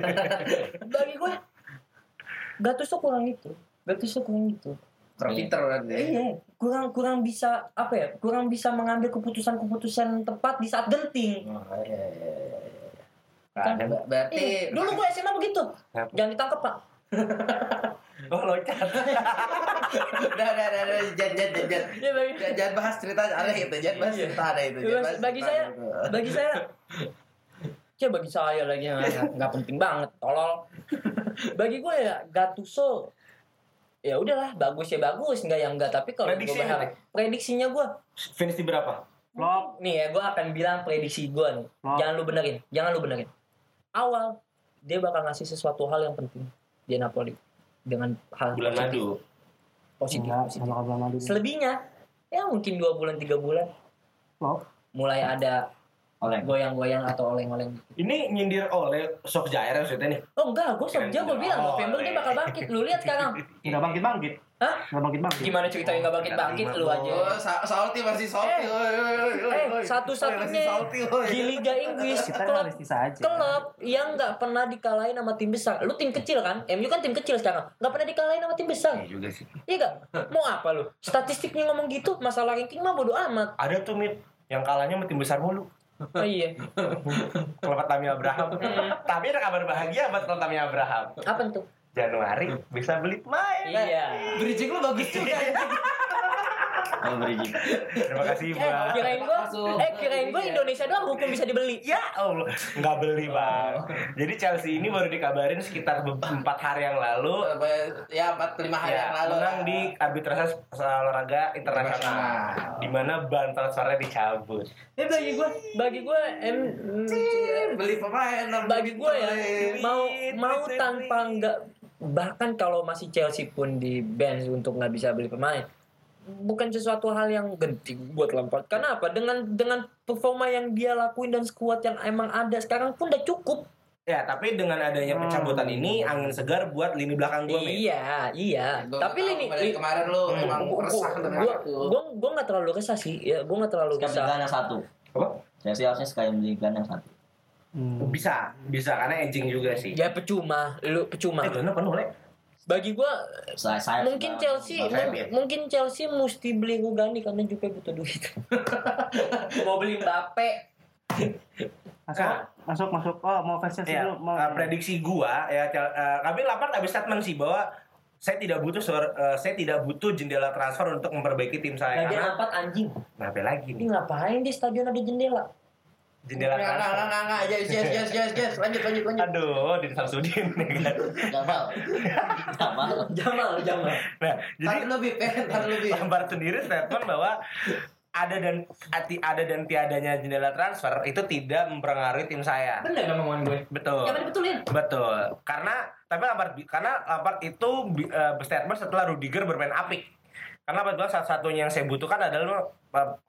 [SPEAKER 4] bagi gue Gattuso kurang itu. Gattuso kurang itu.
[SPEAKER 1] Kurang pinter berarti.
[SPEAKER 4] iya. Kurang kurang bisa apa ya kurang bisa mengambil keputusan-keputusan tepat di saat genting.
[SPEAKER 1] Oh, iya, iya, iya, iya.
[SPEAKER 4] Kan?
[SPEAKER 1] Ber- Berarti
[SPEAKER 4] Iya, dulu gue SMA begitu. Jangan ditangkap pak.
[SPEAKER 2] Oh loncat.
[SPEAKER 1] udah udah udah udah jangan jangan jangan jangan.
[SPEAKER 4] Iya,
[SPEAKER 1] Jangan, jangan bahas cerita aneh itu, jangan bahas
[SPEAKER 4] Iya.
[SPEAKER 1] cerita aneh itu.
[SPEAKER 4] Bagi-
[SPEAKER 1] Jangan bahas
[SPEAKER 4] bagi
[SPEAKER 1] cerita
[SPEAKER 4] saya-
[SPEAKER 1] itu.
[SPEAKER 4] bagi saya ya bagi saya lagi nggak nggak penting banget tolol bagi gue ya Gattuso ya udahlah bagus ya bagus nggak yang enggak tapi kalau gue berharap prediksinya gue
[SPEAKER 2] Finish di berapa?
[SPEAKER 3] Flop.
[SPEAKER 4] nih ya gue akan bilang prediksi gue nih
[SPEAKER 3] Oh.
[SPEAKER 4] jangan lu benerin jangan lu benerin awal dia bakal ngasih sesuatu hal yang penting di Napoli dengan hal
[SPEAKER 2] Bulan madu.
[SPEAKER 4] Positif,
[SPEAKER 3] Enggak,
[SPEAKER 4] positif.
[SPEAKER 3] sama kabar madu.
[SPEAKER 4] selebihnya ya mungkin dua bulan tiga bulan
[SPEAKER 3] Flop.
[SPEAKER 4] mulai ada goyang-goyang atau oleng-oleng
[SPEAKER 2] Ini nyindir oleh sok Jair maksudnya nih.
[SPEAKER 4] Oh enggak, gue Sogja gue bilang
[SPEAKER 2] Oh,
[SPEAKER 4] November dia
[SPEAKER 2] iya.
[SPEAKER 4] bakal bangkit. Lu lihat sekarang.
[SPEAKER 3] Nggak bangkit-bangkit.
[SPEAKER 4] Hah?
[SPEAKER 3] Nggak bangkit-bangkit.
[SPEAKER 4] Gimana ceritanya nggak bangkit-bangkit lu
[SPEAKER 1] Oh,
[SPEAKER 4] aja.
[SPEAKER 1] sa- salty masih salty.
[SPEAKER 4] Eh, Eh,
[SPEAKER 1] salty, oi.
[SPEAKER 4] di Liga Inggris
[SPEAKER 3] Kita
[SPEAKER 4] klub klub yang nggak pernah dikalahin sama tim besar. Lu tim kecil kan? MU kan tim kecil sekarang. Nggak pernah dikalahin sama tim besar.
[SPEAKER 2] Iya juga sih.
[SPEAKER 4] Iya gak? Mau apa lu? Statistiknya ngomong gitu, masalah ranking mah bodo amat.
[SPEAKER 2] Ada tuh mit yang kalahnya sama tim besar mulu.
[SPEAKER 4] Oh iya.
[SPEAKER 2] Kalau Tami Abraham. Tapi ada kabar bahagia buat Tami Abraham.
[SPEAKER 4] Apa tuh?
[SPEAKER 2] Januari bisa beli pemain.
[SPEAKER 4] Iya.
[SPEAKER 1] Bridging lu bagus juga ya.
[SPEAKER 5] Berizin.
[SPEAKER 2] Terima kasih,
[SPEAKER 4] Eh,
[SPEAKER 2] Bang.
[SPEAKER 4] kirain gua, eh kirain gua Indonesia doang hukum bisa dibeli.
[SPEAKER 2] Ya Allah, nggak beli bang. Jadi Chelsea ini baru dikabarin sekitar empat hari yang lalu.
[SPEAKER 1] Ya, 45 hari
[SPEAKER 2] Ya,
[SPEAKER 1] yang lalu.
[SPEAKER 2] menang di arbitrase olahraga internasional, di mana ban transfernya dicabut.
[SPEAKER 4] Eh bagi gua, bagi gua em
[SPEAKER 1] beli pemain
[SPEAKER 4] bagi gue ya mau mau tanpa nggak bahkan kalau masih Chelsea pun di bench untuk nggak bisa beli pemain bukan sesuatu hal yang genting buat Lampard karena apa dengan dengan performa yang dia lakuin dan skuad yang emang ada sekarang pun udah cukup
[SPEAKER 2] Ya, tapi dengan adanya pencabutan ini angin segar buat lini belakang gue.
[SPEAKER 4] iya iya
[SPEAKER 1] Gua
[SPEAKER 4] tapi
[SPEAKER 1] tahu
[SPEAKER 4] lini
[SPEAKER 1] dari kemarin lu
[SPEAKER 2] Hmm.
[SPEAKER 1] emang resah dengan
[SPEAKER 4] gua
[SPEAKER 1] itu.
[SPEAKER 4] gua gua nggak terlalu resah sih ya gua nggak terlalu resah
[SPEAKER 5] yang satu.
[SPEAKER 2] Apa?
[SPEAKER 5] Saya sih harusnya sekali beli gan yang satu.
[SPEAKER 3] Hmm.
[SPEAKER 2] Bisa, bisa karena edging juga sih.
[SPEAKER 4] ya percuma lu percuma
[SPEAKER 2] Eh, bener penuh.
[SPEAKER 4] Bagi gua
[SPEAKER 5] Saya, saya
[SPEAKER 4] mungkin Chelsea
[SPEAKER 2] Saya
[SPEAKER 4] mung- mungkin Chelsea mesti beli Rugani karena juga butuh duit mau beli Mbappe
[SPEAKER 3] Masuk, masuk, masuk. Oh, mau Chelsea
[SPEAKER 2] Ya,
[SPEAKER 3] dulu. Mau.
[SPEAKER 2] eh, prediksi gua ya Chel- eh, tapi Lampard habis statement sih bahwa saya tidak butuh suara- eh, saya tidak butuh jendela transfer untuk memperbaiki tim saya
[SPEAKER 4] Lagi
[SPEAKER 2] karena
[SPEAKER 4] empat anjing
[SPEAKER 2] Kenapa lagi
[SPEAKER 4] ini
[SPEAKER 2] nih
[SPEAKER 4] ngapain di stadion ada jendela
[SPEAKER 2] jendela transfer
[SPEAKER 1] enggak, enggak, enggak. Yes, yes, yes, yes, yes. Lanjut, lanjut, lanjut.
[SPEAKER 2] aduh di Samsudin ya kan
[SPEAKER 5] Jamal. Jamal.
[SPEAKER 4] Jamal Jamal
[SPEAKER 2] nah jadi
[SPEAKER 1] Bib. Eh, lu, Bib.
[SPEAKER 2] Lampard sendiri statement bahwa ada dan ati- ada dan tiadanya jendela transfer itu tidak mempengaruhi tim saya
[SPEAKER 4] bener gak omongan gue
[SPEAKER 2] betul
[SPEAKER 4] Jangan dibetulin
[SPEAKER 2] Betul. Karena tapi Lampard karena Lampard itu bi- eh, berstatement setelah Rudiger bermain apik. Karena bilang salah satunya yang saya butuhkan adalah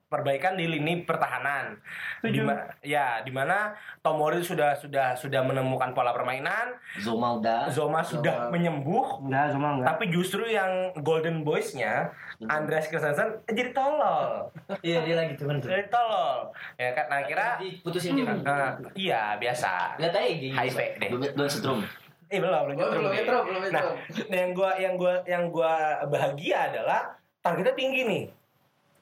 [SPEAKER 2] perbaikan di lini pertahanan. Di ya, di mana Tomori sudah sudah sudah menemukan pola permainan,
[SPEAKER 5] Zoma udah.
[SPEAKER 2] Zoma sudah
[SPEAKER 1] Zoma.
[SPEAKER 2] menyembuh,
[SPEAKER 3] Enggak, cuma enggak.
[SPEAKER 2] tapi justru yang Golden Boys-nya Andreas Christensen eh, jadi tolol.
[SPEAKER 4] iya dia lagi tuh bener
[SPEAKER 2] Jadi tolol. Ya kan nah kira
[SPEAKER 4] diputusin dia kan
[SPEAKER 2] eh, iya biasa.
[SPEAKER 4] lihat aja gini
[SPEAKER 2] HIV deh.
[SPEAKER 5] Belum belum setrum.
[SPEAKER 2] Eh belum, belum,
[SPEAKER 1] Oh, belum
[SPEAKER 2] belum.
[SPEAKER 1] belum
[SPEAKER 2] Nah,
[SPEAKER 1] intro.
[SPEAKER 2] yang gua yang gua yang gua bahagia adalah targetnya tinggi nih.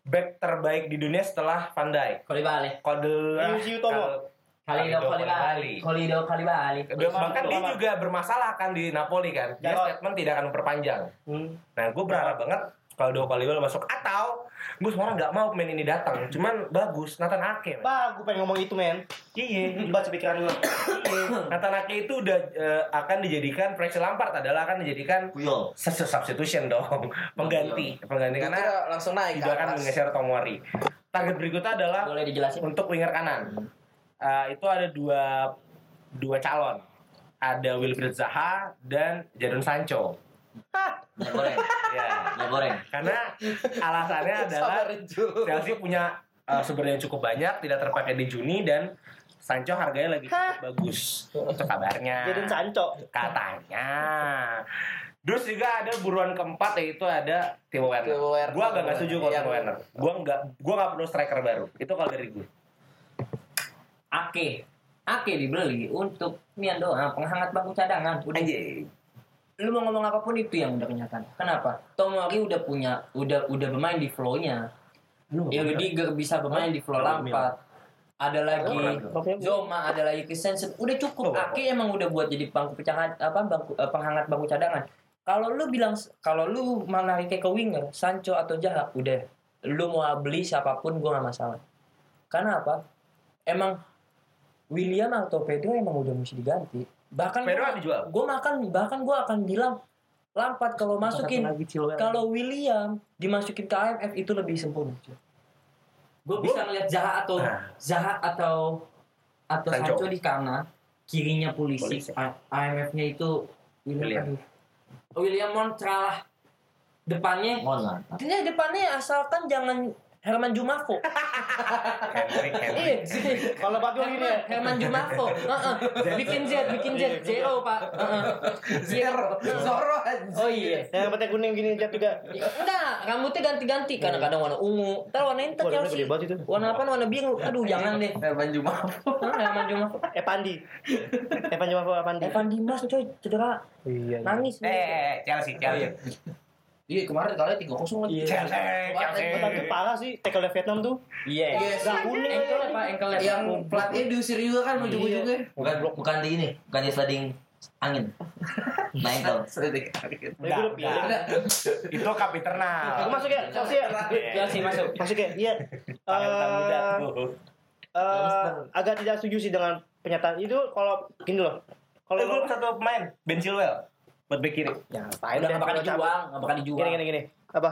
[SPEAKER 2] Back terbaik di dunia setelah Van Dijk.
[SPEAKER 4] kalau dibalik
[SPEAKER 2] Kode
[SPEAKER 3] Yuji Utomo.
[SPEAKER 4] Kali
[SPEAKER 2] Kalido
[SPEAKER 4] kali
[SPEAKER 2] Koulibaly.
[SPEAKER 4] balik. Kali.
[SPEAKER 2] Dan bahkan dia juga bermasalah kan di Napoli kan. Dia statement tidak akan memperpanjang.
[SPEAKER 3] Hmm.
[SPEAKER 2] Nah, gue berharap banget kalau dua kali gol masuk atau gue sekarang nggak mau pemain ini datang. Cuman bagus Nathan Ake.
[SPEAKER 3] Bah, gue pengen ngomong itu men.
[SPEAKER 2] Iya.
[SPEAKER 3] Baca pikiran gue.
[SPEAKER 2] Nathan Ake itu udah eh, akan dijadikan Frank Lampard adalah akan dijadikan
[SPEAKER 5] Puyol.
[SPEAKER 2] sub- substitution dong, pengganti, pengganti karena
[SPEAKER 1] langsung naik
[SPEAKER 2] juga akan menggeser Tomori. Target berikutnya adalah
[SPEAKER 4] Boleh dijelasin?
[SPEAKER 2] untuk winger kanan. Eh, itu ada dua dua calon. Ada Wilfried Zaha dan Jadon Sancho.
[SPEAKER 5] Minyak goreng.
[SPEAKER 2] Ya.
[SPEAKER 5] Minyak goreng.
[SPEAKER 2] Karena alasannya adalah. Chelsea punya uh, sumber yang cukup banyak, tidak terpakai di Juni dan Sancho harganya lagi cukup bagus. Itu kabarnya.
[SPEAKER 3] Jadi Sancho.
[SPEAKER 2] Katanya. Terus juga ada buruan keempat yaitu ada Timo Werner.
[SPEAKER 1] Timo Werner.
[SPEAKER 2] Gua agak gak setuju kalau
[SPEAKER 1] Iya,
[SPEAKER 2] Timo
[SPEAKER 1] gua-
[SPEAKER 2] Werner. Gua nggak gua nggak perlu striker baru. Itu kalau dari gue.
[SPEAKER 4] Ake. Ake dibeli untuk Mian doang, penghangat bangku cadangan. Udah
[SPEAKER 2] Anjing.
[SPEAKER 4] Lu mau ngomong apa pun itu yang udah kenyataan. Kenapa? Tomori udah punya, udah udah bermain di flow-nya. Ya Rudiger bisa bermain di flow Lampard. Ada lagi Zoma, ada lagi Christensen. Udah cukup.
[SPEAKER 2] Oh.
[SPEAKER 4] Ake emang udah buat jadi bangku pecahan apa bangku eh, penghangat bangku cadangan. Kalau lu bilang kalau lu menarik ke winger, Sancho atau Jaha, udah lu mau beli siapa pun gua nggak masalah. Karena apa? Emang William atau Pedro emang udah mesti diganti. Bahkan
[SPEAKER 2] dijual.
[SPEAKER 4] gue makan bahkan gue akan bilang Lampard kalau masukin kalau William dimasukin ke AMF itu lebih sempurna. Gue bisa ngeliat Zaha atau
[SPEAKER 2] Nah.
[SPEAKER 4] Zaha atau atau
[SPEAKER 2] Sancho.
[SPEAKER 4] Sancho, di kanan, kirinya polisi. AMF-nya itu
[SPEAKER 2] William.
[SPEAKER 4] William. William Montreal depannya
[SPEAKER 5] lah.
[SPEAKER 4] dia depannya asalkan jangan Herman Jumafo. Iya,
[SPEAKER 3] Kalau Bagio gini ya.
[SPEAKER 4] Herman Jumafo. Heeh. Bikin Z, bikin Z, zero Pak. Heeh.
[SPEAKER 1] Zero. Zoro.
[SPEAKER 4] Oh iya.
[SPEAKER 3] Yang rambutnya kuning gini jet juga.
[SPEAKER 4] Ya, Enggak, rambutnya ganti-ganti. Kadang-kadang warna ungu. Ntar warna ini
[SPEAKER 3] gede banget itu.
[SPEAKER 4] Warna apa? Warna biru. Aduh, jangan deh.
[SPEAKER 1] Herman Juma.
[SPEAKER 4] Hah, Herman Jumafo.
[SPEAKER 3] Epandi. Evan cuma Epandi.
[SPEAKER 4] Evan Dimas coy, cedera.
[SPEAKER 3] Iya. iya.
[SPEAKER 4] Nangis.
[SPEAKER 2] Eh, eh, eh, Chelsea, Chelsea.
[SPEAKER 1] Iya kemarin kalian tiga kosong lagi.
[SPEAKER 3] Oh, tapi parah sih tackle Vietnam tuh.
[SPEAKER 4] Iya.
[SPEAKER 1] Yes.
[SPEAKER 3] Gak kuning.
[SPEAKER 4] Engkel apa? Engkel
[SPEAKER 1] Yang pelatnya diusir juga kan ujung-ujungnya.
[SPEAKER 5] Bukan bukan di ini, bukan di sliding angin.
[SPEAKER 2] Udah,
[SPEAKER 3] udah pilih.
[SPEAKER 2] udah. Itu kapiternal.
[SPEAKER 3] Aku masuk ya, Chelsea ya.
[SPEAKER 4] Chelsea masuk.
[SPEAKER 3] Masuk ya. Iya.
[SPEAKER 2] Talenta muda
[SPEAKER 3] Eh, eh, agak tidak setuju sih dengan pernyataan itu kalau gini loh. Kalau
[SPEAKER 2] satu pemain, Ben Chilwell buat bek kiri.
[SPEAKER 3] ya ngapain
[SPEAKER 4] Udah
[SPEAKER 3] deh,
[SPEAKER 4] gak bakal dijual, gak bakal dijual.
[SPEAKER 3] Gini gini gini. Apa?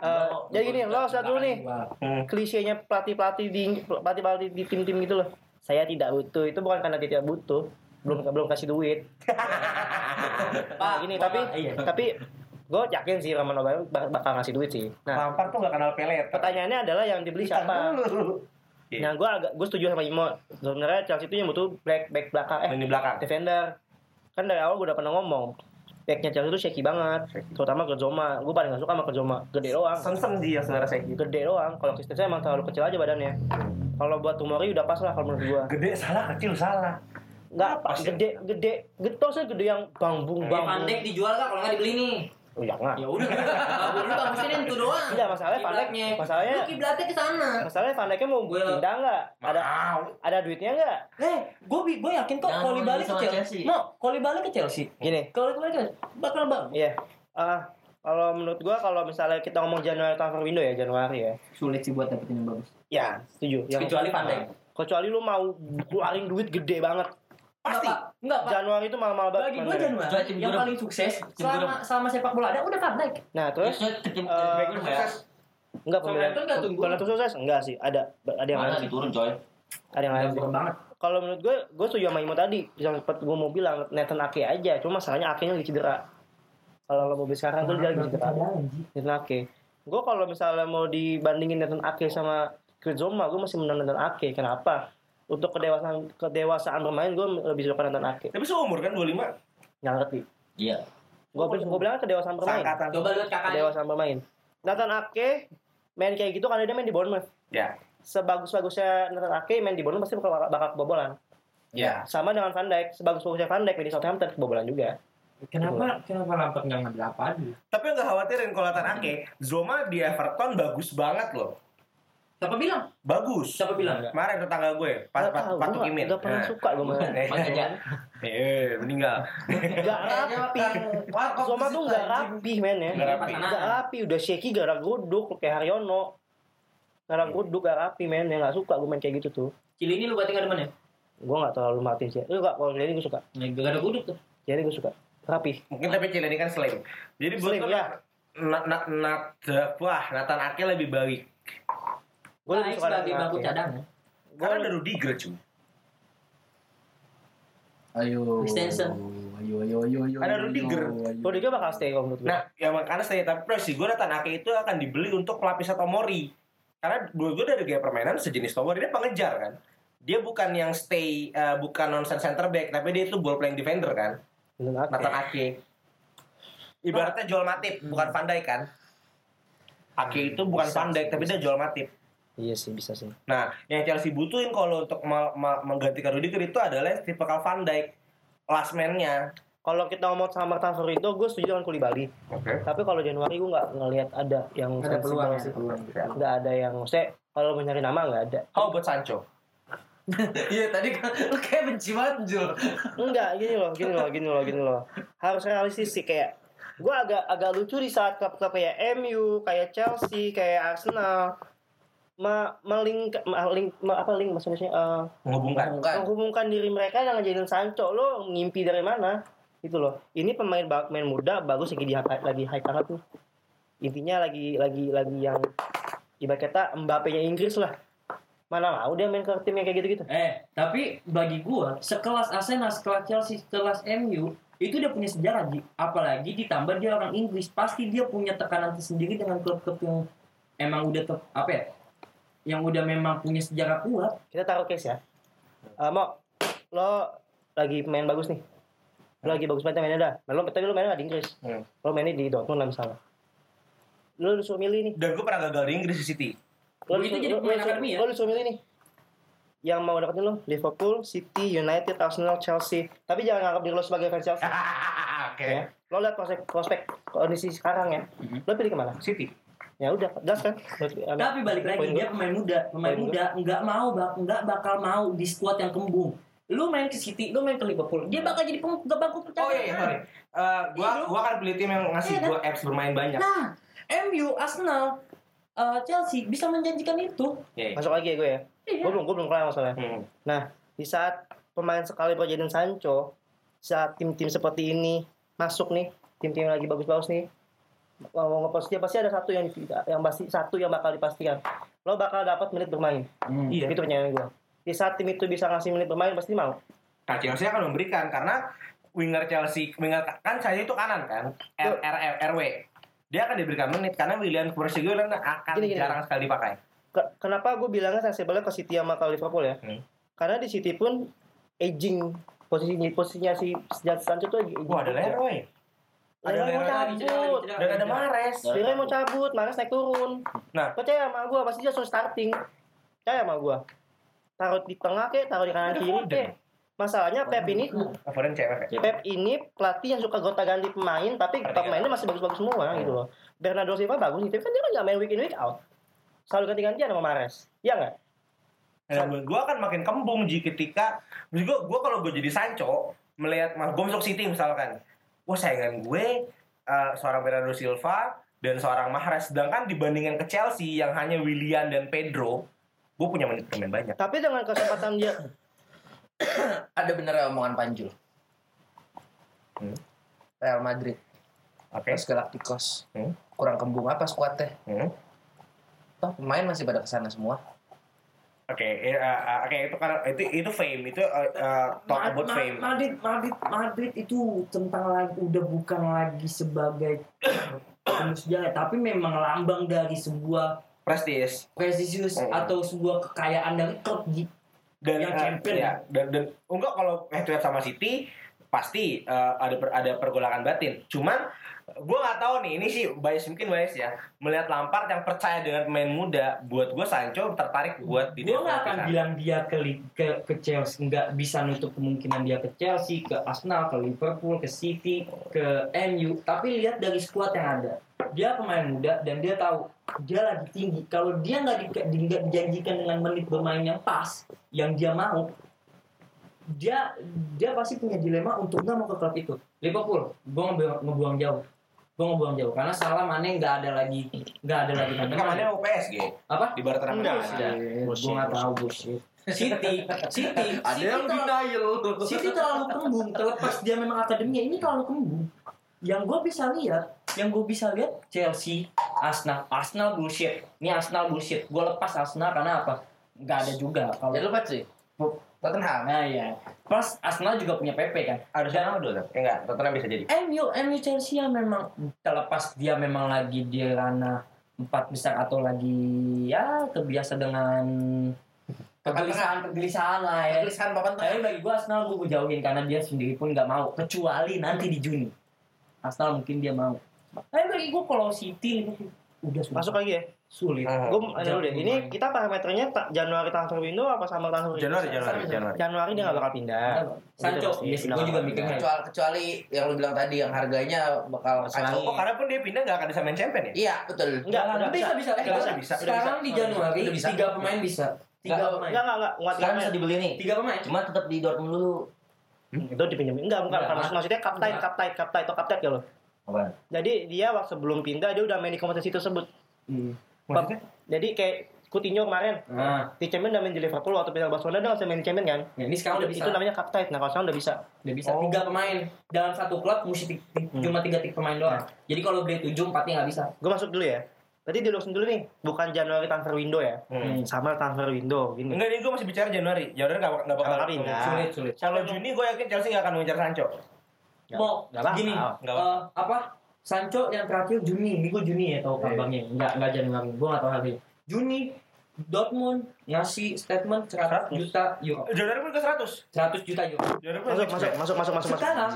[SPEAKER 3] Eh, jadi gini, lo lihat dulu nih.
[SPEAKER 2] Hmm.
[SPEAKER 3] Klisenya pelatih-pelatih di pelatih-pelatih di tim-tim gitu loh. Saya tidak butuh. Itu bukan karena tidak butuh. Belum belum kasih duit. Nah, gini
[SPEAKER 4] Pak,
[SPEAKER 3] tapi
[SPEAKER 4] iya.
[SPEAKER 3] tapi gue yakin sih Roman Abramovich bak- bakal ngasih duit sih. Nah,
[SPEAKER 2] Lampard tuh gak kenal pelet.
[SPEAKER 3] pertanyaannya adalah yang dibeli siapa?
[SPEAKER 2] Iya.
[SPEAKER 3] Nah, gue agak gue setuju sama Imo. Sebenarnya Chelsea itu yang butuh back back belakang eh
[SPEAKER 2] Ini belakang.
[SPEAKER 3] defender. Kan dari awal gue udah pernah ngomong. Backnya Chelsea itu shaky banget, terutama ke Zoma. Gue paling gak suka sama ke Zoma. Gede doang.
[SPEAKER 2] Sensem dia sebenarnya saya gitu.
[SPEAKER 3] Gede doang. Kalau Christensen emang terlalu kecil aja badannya. Kalau buat Tomori udah pas lah kalau menurut gue.
[SPEAKER 2] Gede salah, kecil salah.
[SPEAKER 3] Enggak,
[SPEAKER 2] Pas ya?
[SPEAKER 3] gede gede gede sih gede yang bangbung bangbung.
[SPEAKER 4] Dijk dijual gak kalau nggak dibeli nih?
[SPEAKER 3] Oh jangan.
[SPEAKER 4] Ya udah, bagus lu bagusin itu doang.
[SPEAKER 3] Enggak, masalahnya Van Dijk masalahnya
[SPEAKER 4] Lu kiblatnya ke sana.
[SPEAKER 3] masalahnya Van mau
[SPEAKER 4] Gua-
[SPEAKER 3] pindah enggak? Ada ada duitnya enggak?
[SPEAKER 4] Eh, gue gue yakin kok kalau balik ke Chelsea.
[SPEAKER 5] Chelsea.
[SPEAKER 4] Mau, kalau balik ke Chelsea.
[SPEAKER 3] Gini,
[SPEAKER 4] Kalau balik ke bakal bang.
[SPEAKER 3] Iya. Ah, kalau menurut gua kalau misalnya kita ngomong Januari transfer window ya Januari ya.
[SPEAKER 4] Sulit sih buat dapetin yang bagus.
[SPEAKER 3] Ya, setuju.
[SPEAKER 4] Kecuali Van Dijk.
[SPEAKER 3] Kecuali lu mau keluarin duit gede banget.
[SPEAKER 2] Pasti.
[SPEAKER 4] Enggak, Pak. Enggak, Pak.
[SPEAKER 3] Januari itu mahal-mahal banget.
[SPEAKER 4] Bagi gue. Januari yang paling sukses
[SPEAKER 5] Tim
[SPEAKER 4] selama selama sepak bola ada udah Van Dijk.
[SPEAKER 3] Nah, terus
[SPEAKER 5] Terus tim
[SPEAKER 3] eh,
[SPEAKER 5] ya.
[SPEAKER 3] enggak
[SPEAKER 4] nggak tunggu.
[SPEAKER 3] pemilihan sukses enggak sih, ada ada yang lain
[SPEAKER 5] diturun coy.
[SPEAKER 3] Ada yang lain.
[SPEAKER 4] Bagus banget.
[SPEAKER 3] Kalau menurut gue, gue setuju sama Imo tadi. Yang sempat gue mau bilang Nathan Ake aja. Cuma masalahnya Ake-nya lagi cedera. Kalau lo mau beli sekarang tuh dia lagi cedera. Nathan Ake. Gue kalau misalnya mau dibandingin Nathan Ake sama Chris Zoma, gue masih menang Nathan Ake. Kenapa? Untuk kedewasaan kedewasaan bermain gue lebih suka Nathan Ake.
[SPEAKER 2] Tapi seumur kan 25.
[SPEAKER 3] Nggak ngerti.
[SPEAKER 5] Iya.
[SPEAKER 3] Gue gue bilang kedewasaan bermain.
[SPEAKER 2] Seangkatan.
[SPEAKER 4] Coba lihat kakaknya.
[SPEAKER 3] Kedewasaan bermain. Nathan Ake main kayak gitu karena dia main di Bournemouth.
[SPEAKER 2] Ya.
[SPEAKER 3] Sebagus-bagusnya Nathan Ake main di Bournemouth pasti bakal, bakal kebobolan.
[SPEAKER 2] Ya.
[SPEAKER 3] Sama dengan Van Dijk, sebagus-bagusnya Van Dijk main di Southampton kebobolan juga.
[SPEAKER 4] Kenapa kenapa Lampard nggak ngambil apa aja?
[SPEAKER 2] Tapi nggak khawatirin kalau Nathan Ake, Zoma di Everton bagus banget loh.
[SPEAKER 4] Siapa bilang?
[SPEAKER 2] Bagus.
[SPEAKER 4] Siapa bilang?
[SPEAKER 2] Kemarin tetangga gue, pas pas
[SPEAKER 3] gue
[SPEAKER 2] Tukimin.
[SPEAKER 3] gak pernah
[SPEAKER 2] Nah.
[SPEAKER 3] suka gue main.
[SPEAKER 2] Eh,
[SPEAKER 4] Makanya.
[SPEAKER 2] Eh, meninggal.
[SPEAKER 3] Gak rapi. Zoma tuh gak rapi men ya.
[SPEAKER 2] Nggak rapi.
[SPEAKER 3] Gak rapi, udah shaky gara guduk kayak Haryono. Gara guduk gak rapi men, ya gak suka gue main kayak gitu tuh.
[SPEAKER 4] Cili ini lu berarti gak demen ya?
[SPEAKER 3] Gue gak terlalu mati sih. Lu gak, kalau jadi gue suka.
[SPEAKER 4] Ya, gak ada guduk tuh.
[SPEAKER 3] Jadi gue suka. Rapi.
[SPEAKER 2] Mungkin tapi Cile ini kan slim. Jadi buat
[SPEAKER 3] Slim, ya.
[SPEAKER 2] Nat Nat Nat wah Nathan Ake lebih baik.
[SPEAKER 3] Gue lebih suka
[SPEAKER 4] sebagai
[SPEAKER 3] Nathan
[SPEAKER 4] bangku cadangan.
[SPEAKER 2] Karena ada Rudiger cuy.
[SPEAKER 1] Ayo.
[SPEAKER 4] Extension.
[SPEAKER 1] Ayo, ayo, ayo, ayo.
[SPEAKER 2] Ada
[SPEAKER 1] ayo,
[SPEAKER 2] Rudiger.
[SPEAKER 3] dia bakal stay kalau menurut gue.
[SPEAKER 2] Nah, ya makanya saya tapi presi gue Ake itu akan dibeli untuk pelapis Tomori. Karena dua gue dari gaya permainan sejenis Tomori dia pengejar kan. Dia bukan yang stay eh, bukan nonsense center back, tapi dia itu ball playing defender kan.
[SPEAKER 3] Nathan Ake.
[SPEAKER 2] Ibaratnya Joel Matip, bukan Van Dijk kan. Ake itu bukan Van Dijk, tapi dia Joel Matip.
[SPEAKER 3] Iya sih, bisa sih.
[SPEAKER 2] Nah, yang Chelsea butuhin kalau untuk me- me- menggantikan Rudiger itu adalah tipikal Van Dijk last man-nya.
[SPEAKER 3] Kalau kita ngomong sama Marta itu, gue setuju dengan Koulibaly.
[SPEAKER 2] Oke.
[SPEAKER 3] Tapi kalau Januari gue nggak ngelihat ada yang
[SPEAKER 4] Ada peluang ya.
[SPEAKER 3] sih. Nggak ada yang, maksudnya kalau mau nyari nama nggak ada.
[SPEAKER 2] How about Sancho?
[SPEAKER 1] Iya, tadi kan lu kayak benci banget, Jul.
[SPEAKER 3] Enggak, gini loh, gini loh, gini loh, gini loh. Harus realistis sih kayak gue agak agak lucu di saat klub-klub kayak MU, kayak Chelsea, kayak Arsenal ma meling, meling ma- apa link maksudnya eh,
[SPEAKER 2] Menghubungkan.
[SPEAKER 3] Menghubungkan. Diri mereka dengan jadiin Sancho. Lo ngimpi dari mana? Gitu loh. Ini pemain pemain muda bagus lagi di lagi high banget nih intinya lagi lagi lagi yang ibarat kata Mbappe nya Inggris lah. Mana mau dia main ke tim yang kayak gitu-gitu.
[SPEAKER 4] Eh, tapi bagi gua sekelas Arsenal, sekelas Chelsea, sekelas MU itu dia punya sejarah Ji. apalagi ditambah dia orang Inggris. Pasti dia punya tekanan tersendiri dengan klub-klub yang emang udah ter, apa ya yang udah memang punya sejarah kuat.
[SPEAKER 3] Kita taruh case ya. Eh, mau lo lagi main bagus nih. Lo lagi bagus banget mainnya dah Nah, lo tapi lo mainnya nggak di Inggris.
[SPEAKER 2] Hmm.
[SPEAKER 3] lo mainnya di Dortmund lah misalnya lo disuruh milih nih.
[SPEAKER 2] Dan gue pernah gagal di Inggris di City.
[SPEAKER 3] lo
[SPEAKER 4] itu jadi
[SPEAKER 3] lo-
[SPEAKER 4] pemain akademi ya?
[SPEAKER 3] lo disuruh milih nih. Yang mau dapetin lo Liverpool, City, United, Arsenal, Chelsea. Tapi jangan anggap diri lo sebagai fans Chelsea.
[SPEAKER 2] Oke.
[SPEAKER 3] ya. Lo lihat prospek prospek kondisi sekarang ya.
[SPEAKER 4] Mhm.
[SPEAKER 3] lo pilih ke mana?
[SPEAKER 2] City.
[SPEAKER 3] Ya udah jelas kan
[SPEAKER 4] tapi balik lagi dia
[SPEAKER 3] gua.
[SPEAKER 4] pemain muda pemain muda nggak mau bak nggak bakal mau di squad yang kembung lu main ke City lu main ke Liverpool dia bakal jadi pem- nggak bangku percaya
[SPEAKER 2] Oh iya, iya, sorry. Eh, gua
[SPEAKER 4] Iya,
[SPEAKER 2] gua akan pilih tim yang ngasih
[SPEAKER 4] Iya,
[SPEAKER 2] gua apps bermain banyak.
[SPEAKER 4] nah MU Arsenal eh, Chelsea bisa menjanjikan itu
[SPEAKER 2] Iya. iya.
[SPEAKER 3] masuk lagi ya gue ya
[SPEAKER 4] Iya.
[SPEAKER 3] gue belum gue belum kelar masalahnya
[SPEAKER 2] Hmm.
[SPEAKER 3] di saat pemain sekali berjadian Sancho saat tim-tim seperti ini masuk nih tim-tim lagi bagus-bagus nih mau ngepost dia pasti ada satu yang yang pasti satu yang bakal dipastikan lo bakal dapat menit bermain
[SPEAKER 2] Iya.
[SPEAKER 3] itu pertanyaan gue di saat tim itu bisa ngasih menit bermain pasti mau
[SPEAKER 2] Nah, Chelsea akan memberikan karena winger Chelsea, winger kan saya itu kanan kan, R, R, R, RW. Dia akan diberikan menit karena William Persigo akan
[SPEAKER 3] Gini, gini.
[SPEAKER 2] jarang sekali dipakai.
[SPEAKER 3] Ke- kenapa gue bilangnya sensible ke City sama ke Liverpool ya
[SPEAKER 2] Hmm.
[SPEAKER 3] karena di City pun aging posisinya posisinya si sejak Sancho tuh aging
[SPEAKER 2] Wah, ada Leroy. Ada
[SPEAKER 3] Leroy mau cabut.
[SPEAKER 2] dan ada Mares.
[SPEAKER 3] Leroy mau cabut Mares naik turun.
[SPEAKER 2] Nah.
[SPEAKER 3] percaya sama gue pasti dia langsung starting. Percaya sama gue taruh di tengah kek taruh di kanan kiri kek. Masalahnya Pep ini
[SPEAKER 2] Foden cewek.
[SPEAKER 3] Pep ini pelatih yang suka gonta ganti pemain tapi pemainnya masih bagus-bagus semua gitu loh. Bernardo Silva bagus tapi kan dia kan nggak main week in week out. Selalu ganti-gantian sama Mares. Iya nggak?
[SPEAKER 2] Nah, menurut gue akan makin kembung Ji ketika gue gue kalau gue jadi Sancho melihat mas gue masuk City misalkan wah saingan gue eh, seorang Bernardo Silva dan seorang Mahrez sedangkan dibandingkan ke Chelsea yang hanya Willian dan Pedro gue punya menit bermain banyak
[SPEAKER 3] tapi dengan kesempatan dia
[SPEAKER 1] Ada bener ya omongan Panjul.
[SPEAKER 2] Hmm.
[SPEAKER 1] Real Madrid,
[SPEAKER 2] oke
[SPEAKER 1] Los Galacticos.
[SPEAKER 2] Hmm.
[SPEAKER 1] Kurang kembung apa skuadnya?
[SPEAKER 2] Hmm.
[SPEAKER 1] Toh pemain masih pada ke sana semua.
[SPEAKER 2] Oke, eh, eh, oke itu karena itu itu fame itu eh, eh, talk
[SPEAKER 4] Ma-
[SPEAKER 2] about
[SPEAKER 4] Ma-
[SPEAKER 2] fame.
[SPEAKER 4] Madrid Madrid Madrid itu tentang lagi udah bukan lagi sebagai sejarah tapi memang lambang dari sebuah
[SPEAKER 2] Prestige
[SPEAKER 4] prestisius
[SPEAKER 2] Hmm.
[SPEAKER 4] atau sebuah kekayaan dari klub Ji.
[SPEAKER 2] dan
[SPEAKER 4] Yang
[SPEAKER 2] eh,
[SPEAKER 4] champion.
[SPEAKER 2] ya, dan dan enggak kalau head to head sama City pasti eh, ada per- ada pergolakan batin. Cuman gue nggak tahu nih, ini sih bias mungkin bias ya. Melihat Lampard yang percaya dengan pemain muda, buat gue Sancho tertarik buat di
[SPEAKER 4] gue nggak akan
[SPEAKER 2] sana.
[SPEAKER 4] bilang dia ke, ke ke Chelsea nggak bisa nutup kemungkinan dia ke Chelsea ke Arsenal ke Liverpool ke City ke MU tapi lihat dari skuad yang ada dia pemain muda dan dia tahu dia lagi tinggi kalau dia nggak di, dijanjikan dengan menit bermain yang pas yang dia mau dia dia pasti punya dilema untuk nggak mau ke klub itu. Liverpool gue ngebuang, ngebuang jauh. Gue ngebuang jauh karena salah Mane nggak ada lagi nggak ada lagi
[SPEAKER 2] Kan mana mau PSG
[SPEAKER 4] apa?
[SPEAKER 2] Di Barcelona sama
[SPEAKER 3] Enggak,
[SPEAKER 2] PSG.
[SPEAKER 3] enggak.
[SPEAKER 4] gue nggak tahu bullshit. City City.
[SPEAKER 1] Ada yang
[SPEAKER 4] City terlalu-
[SPEAKER 1] denial.
[SPEAKER 4] City terlalu kembung. Terlepas dia memang akademinya ini terlalu kembung. Yang gue bisa lihat yang gue bisa lihat Chelsea Arsenal. Arsenal bullshit. Ini Arsenal bullshit. Gue lepas Arsenal karena apa? Nggak ada juga. Kalau
[SPEAKER 1] Ya lupa sih. Tottenham.
[SPEAKER 4] nah ya plus Arsenal juga punya PP kan
[SPEAKER 2] Ada Ronaldo kan? Eh, enggak, Tottenham bisa jadi.
[SPEAKER 4] MU MU Chelsea yang memang terlepas dia memang lagi di ranah empat besar atau lagi ya terbiasa dengan kegelisahan kegelisahan lah ya
[SPEAKER 1] Tulisan papan tengah.
[SPEAKER 4] tapi bagi gue Arsenal gue jauhin karena dia sendiri pun nggak mau kecuali nanti di Juni Arsenal mungkin dia mau tapi bagi gue kalau City udah sulit
[SPEAKER 3] Masuk lagi ya.
[SPEAKER 4] Sulit
[SPEAKER 2] Hmm.
[SPEAKER 3] Gue ada dulu deh. Ini kita parameternya ta- Januari transfer window apa sama transfer window?
[SPEAKER 2] Januari, Januari, Januari.
[SPEAKER 3] Januari dia nggak bakal pindah.
[SPEAKER 4] Sancho yes,
[SPEAKER 3] udah
[SPEAKER 4] gue juga
[SPEAKER 3] nggak
[SPEAKER 4] mikirnya
[SPEAKER 1] Kecuali, kecuali yang lu bilang tadi yang harganya bakal kacau.
[SPEAKER 2] Oh, karena pun dia pindah nggak akan bisa main champion ya?
[SPEAKER 1] Iya, betul.
[SPEAKER 3] Enggak,
[SPEAKER 4] Jangan,
[SPEAKER 3] udah
[SPEAKER 4] bisa bisa
[SPEAKER 2] Eh,
[SPEAKER 4] Sekarang-
[SPEAKER 2] bisa, bisa.
[SPEAKER 4] sekarang di Januari
[SPEAKER 1] bisa.
[SPEAKER 4] tiga pemain bisa tiga
[SPEAKER 5] Nggak,
[SPEAKER 4] pemain
[SPEAKER 3] Enggak, enggak, enggak. Nguat
[SPEAKER 5] Sekarang bisa dibeli nih.
[SPEAKER 4] tiga pemain
[SPEAKER 5] Cuma tetap di Dortmund dulu.
[SPEAKER 3] Itu dipinjemin. Enggak, bukan.
[SPEAKER 4] Enggak.
[SPEAKER 3] Maksud, maksudnya kapten,
[SPEAKER 4] Enggak.
[SPEAKER 3] kapten, kapten atau kapten ya lo. Jadi dia waktu sebelum pindah dia udah main di kompetisi tersebut.
[SPEAKER 2] Maksudnya?
[SPEAKER 3] Jadi kayak Coutinho kemarin
[SPEAKER 4] nah
[SPEAKER 3] di Champions udah main di Liverpool waktu pindah ke Barcelona dia nggak main di Champions kan?
[SPEAKER 4] ya, ini sekarang udah bisa
[SPEAKER 3] Itu namanya kapten. Nah kalau sekarang udah bisa.
[SPEAKER 4] udah bisa
[SPEAKER 2] Oh.
[SPEAKER 4] tiga pemain dalam satu klub mesti ti- ti- cuma tiga tiga pemain doang jadi kalau beli tujuh empatnya nggak bisa
[SPEAKER 3] Gue masuk dulu ya. Tadi dilurusin dulu nih, bukan Januari transfer window ya.
[SPEAKER 2] Hmm.
[SPEAKER 3] Sama transfer window gini.
[SPEAKER 2] Enggak, ini gue masih bicara Januari. Januari nggak nggak bakal
[SPEAKER 3] Nggak bakal pindah.
[SPEAKER 4] sulit sulit
[SPEAKER 2] Kalau Juni gue yakin Chelsea nggak akan mengejar Sancho.
[SPEAKER 4] mau
[SPEAKER 3] bakal.
[SPEAKER 4] gini
[SPEAKER 2] Nggak
[SPEAKER 4] eh, apa Sancho yang terakhir Juni. Ini gue Juni ya tahu kabarnya nggak nggak Januari gue nggak tahu harganya Juni Dortmund ngasih statement 100 juta euro.
[SPEAKER 2] Januari pun ke 100.
[SPEAKER 4] 100 juta euro.
[SPEAKER 3] Masuk, masuk, masuk, masuk, masuk, masuk.
[SPEAKER 4] sekarang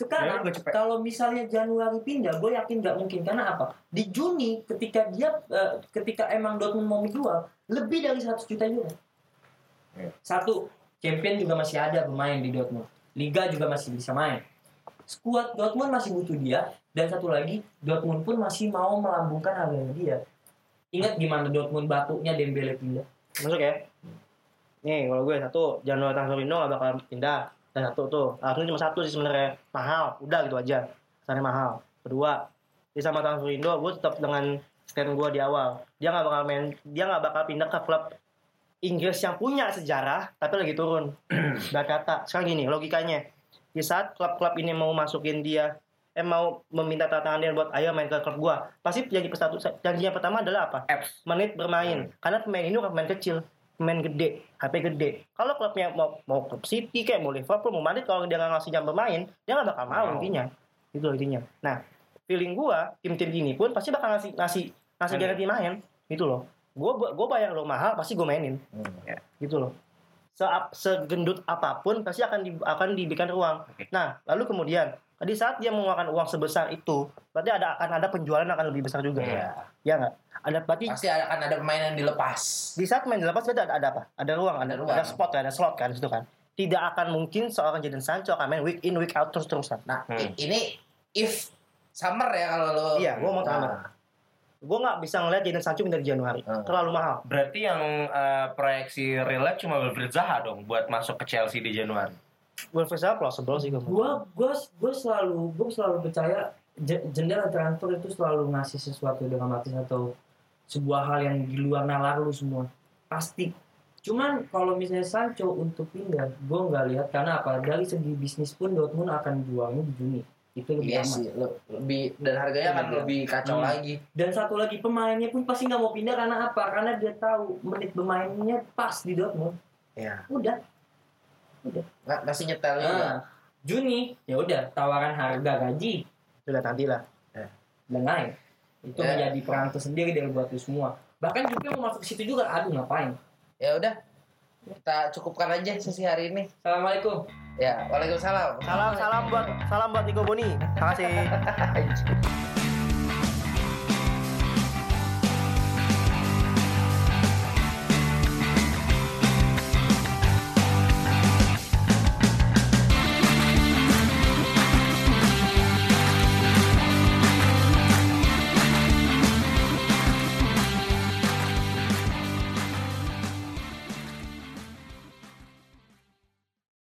[SPEAKER 4] sekarang
[SPEAKER 2] Ya,
[SPEAKER 4] kalau misalnya Januari pindah gue yakin nggak mungkin. Karena apa? Di Juni ketika dia eh, ketika emang Dortmund mau menjual lebih dari 100 juta euro.
[SPEAKER 2] Ya.
[SPEAKER 4] satu champion juga masih ada pemain di Dortmund. Liga juga masih bisa main skuad Dortmund masih butuh dia dan satu lagi Dortmund pun masih mau melambungkan harganya dia ingat gimana Dortmund batuknya Dembele pindah
[SPEAKER 3] Masuk ya. Nih, kalau gue satu Januari transfer window nggak bakal pindah. Dan satu tuh, harusnya cuma satu sih sebenarnya mahal. Udah gitu aja. Kesannya mahal. Kedua, di sama transfer window gue tetap dengan stand gue di awal. Dia nggak bakal main, dia nggak bakal pindah ke klub Inggris yang punya sejarah tapi lagi turun. Udah kata. Sekarang gini logikanya. Di saat klub-klub ini mau masukin dia eh mau meminta tantangan dia buat ayo main ke klub gua. Pasti janji persatu janjinya pertama adalah apa?
[SPEAKER 2] Apps.
[SPEAKER 3] menit bermain. Karena pemain ini bukan pemain kecil pemain gede HP gede. Kalau klubnya mau mau klub City kayak mau Liverpool mau Madrid kalau dia nggak ngasih jam bermain dia nggak bakal mau
[SPEAKER 2] Mau.
[SPEAKER 3] intinya. Itu intinya. Nah feeling gua tim-tim gini pun pasti bakal ngasih ngasih ngasih
[SPEAKER 2] Main.
[SPEAKER 3] garansi main. Gitu loh. Gua gua, gua bayar lo mahal pasti gua mainin.
[SPEAKER 2] Ya.
[SPEAKER 3] gitu loh Se segendut apa pun pasti akan di, akan diberikan ruang
[SPEAKER 2] Oke.
[SPEAKER 3] nah lalu kemudian di saat dia mengeluarkan uang sebesar itu berarti ada akan ada penjualan yang akan lebih besar juga
[SPEAKER 2] Iya.
[SPEAKER 3] ya nggak ada berarti
[SPEAKER 1] Pasti akan ada pemain yang dilepas.
[SPEAKER 3] di saat main dilepas berarti ada, ada apa? Ada ruang, ada,
[SPEAKER 1] Ada ruang.
[SPEAKER 3] ada spot, ada slot kan situ kan. Tidak akan mungkin seorang Jadon Sancho akan main week in week out terus terusan.
[SPEAKER 1] Nah,
[SPEAKER 2] Hmm.
[SPEAKER 1] ini if summer ya kalau lo
[SPEAKER 3] Iya, gua mau
[SPEAKER 1] Nah,
[SPEAKER 3] summer. Gue nggak bisa ngeliat Jadon Sancho pindah di Januari,
[SPEAKER 1] Hmm.
[SPEAKER 3] terlalu mahal.
[SPEAKER 2] Berarti yang eh, proyeksi real cuma Wilfried Zaha dong buat masuk ke Chelsea di Januari.
[SPEAKER 3] Wilfried Zaha plausible sih gue.
[SPEAKER 4] gua gua gua selalu gua selalu percaya je- jendela transfer itu selalu ngasih sesuatu dramatis atau sebuah hal yang di luar nalar lu semua pasti cuman kalau misalnya Sancho untuk pindah gua nggak lihat karena apa dari segi bisnis pun Dortmund akan jualnya di Juni itu lebih
[SPEAKER 1] Iya
[SPEAKER 4] aman
[SPEAKER 1] sih, lebih dan harganya akan
[SPEAKER 4] Iya.
[SPEAKER 1] lebih kacau
[SPEAKER 4] Hmm.
[SPEAKER 1] lagi.
[SPEAKER 4] dan satu lagi pemainnya pun pasti nggak mau pindah karena apa karena dia tahu menit bermainnya pas di Dortmund
[SPEAKER 1] Iya.
[SPEAKER 4] udah
[SPEAKER 1] Nggak masih nyetel
[SPEAKER 4] nah, Juni ya udah tawaran harga gaji
[SPEAKER 3] Sudah nanti lah.
[SPEAKER 4] dan lain itu
[SPEAKER 1] Ya.
[SPEAKER 4] menjadi perang tersendiri dari buat lu semua bahkan juga mau masuk ke situ juga aduh ngapain
[SPEAKER 1] Ya udah. kita cukupkan aja sesi hari ini.
[SPEAKER 4] Assalamualaikum.
[SPEAKER 1] Ya, waalaikumsalam.
[SPEAKER 3] Salam salam buat salam buat Niko Boni. Terima kasih.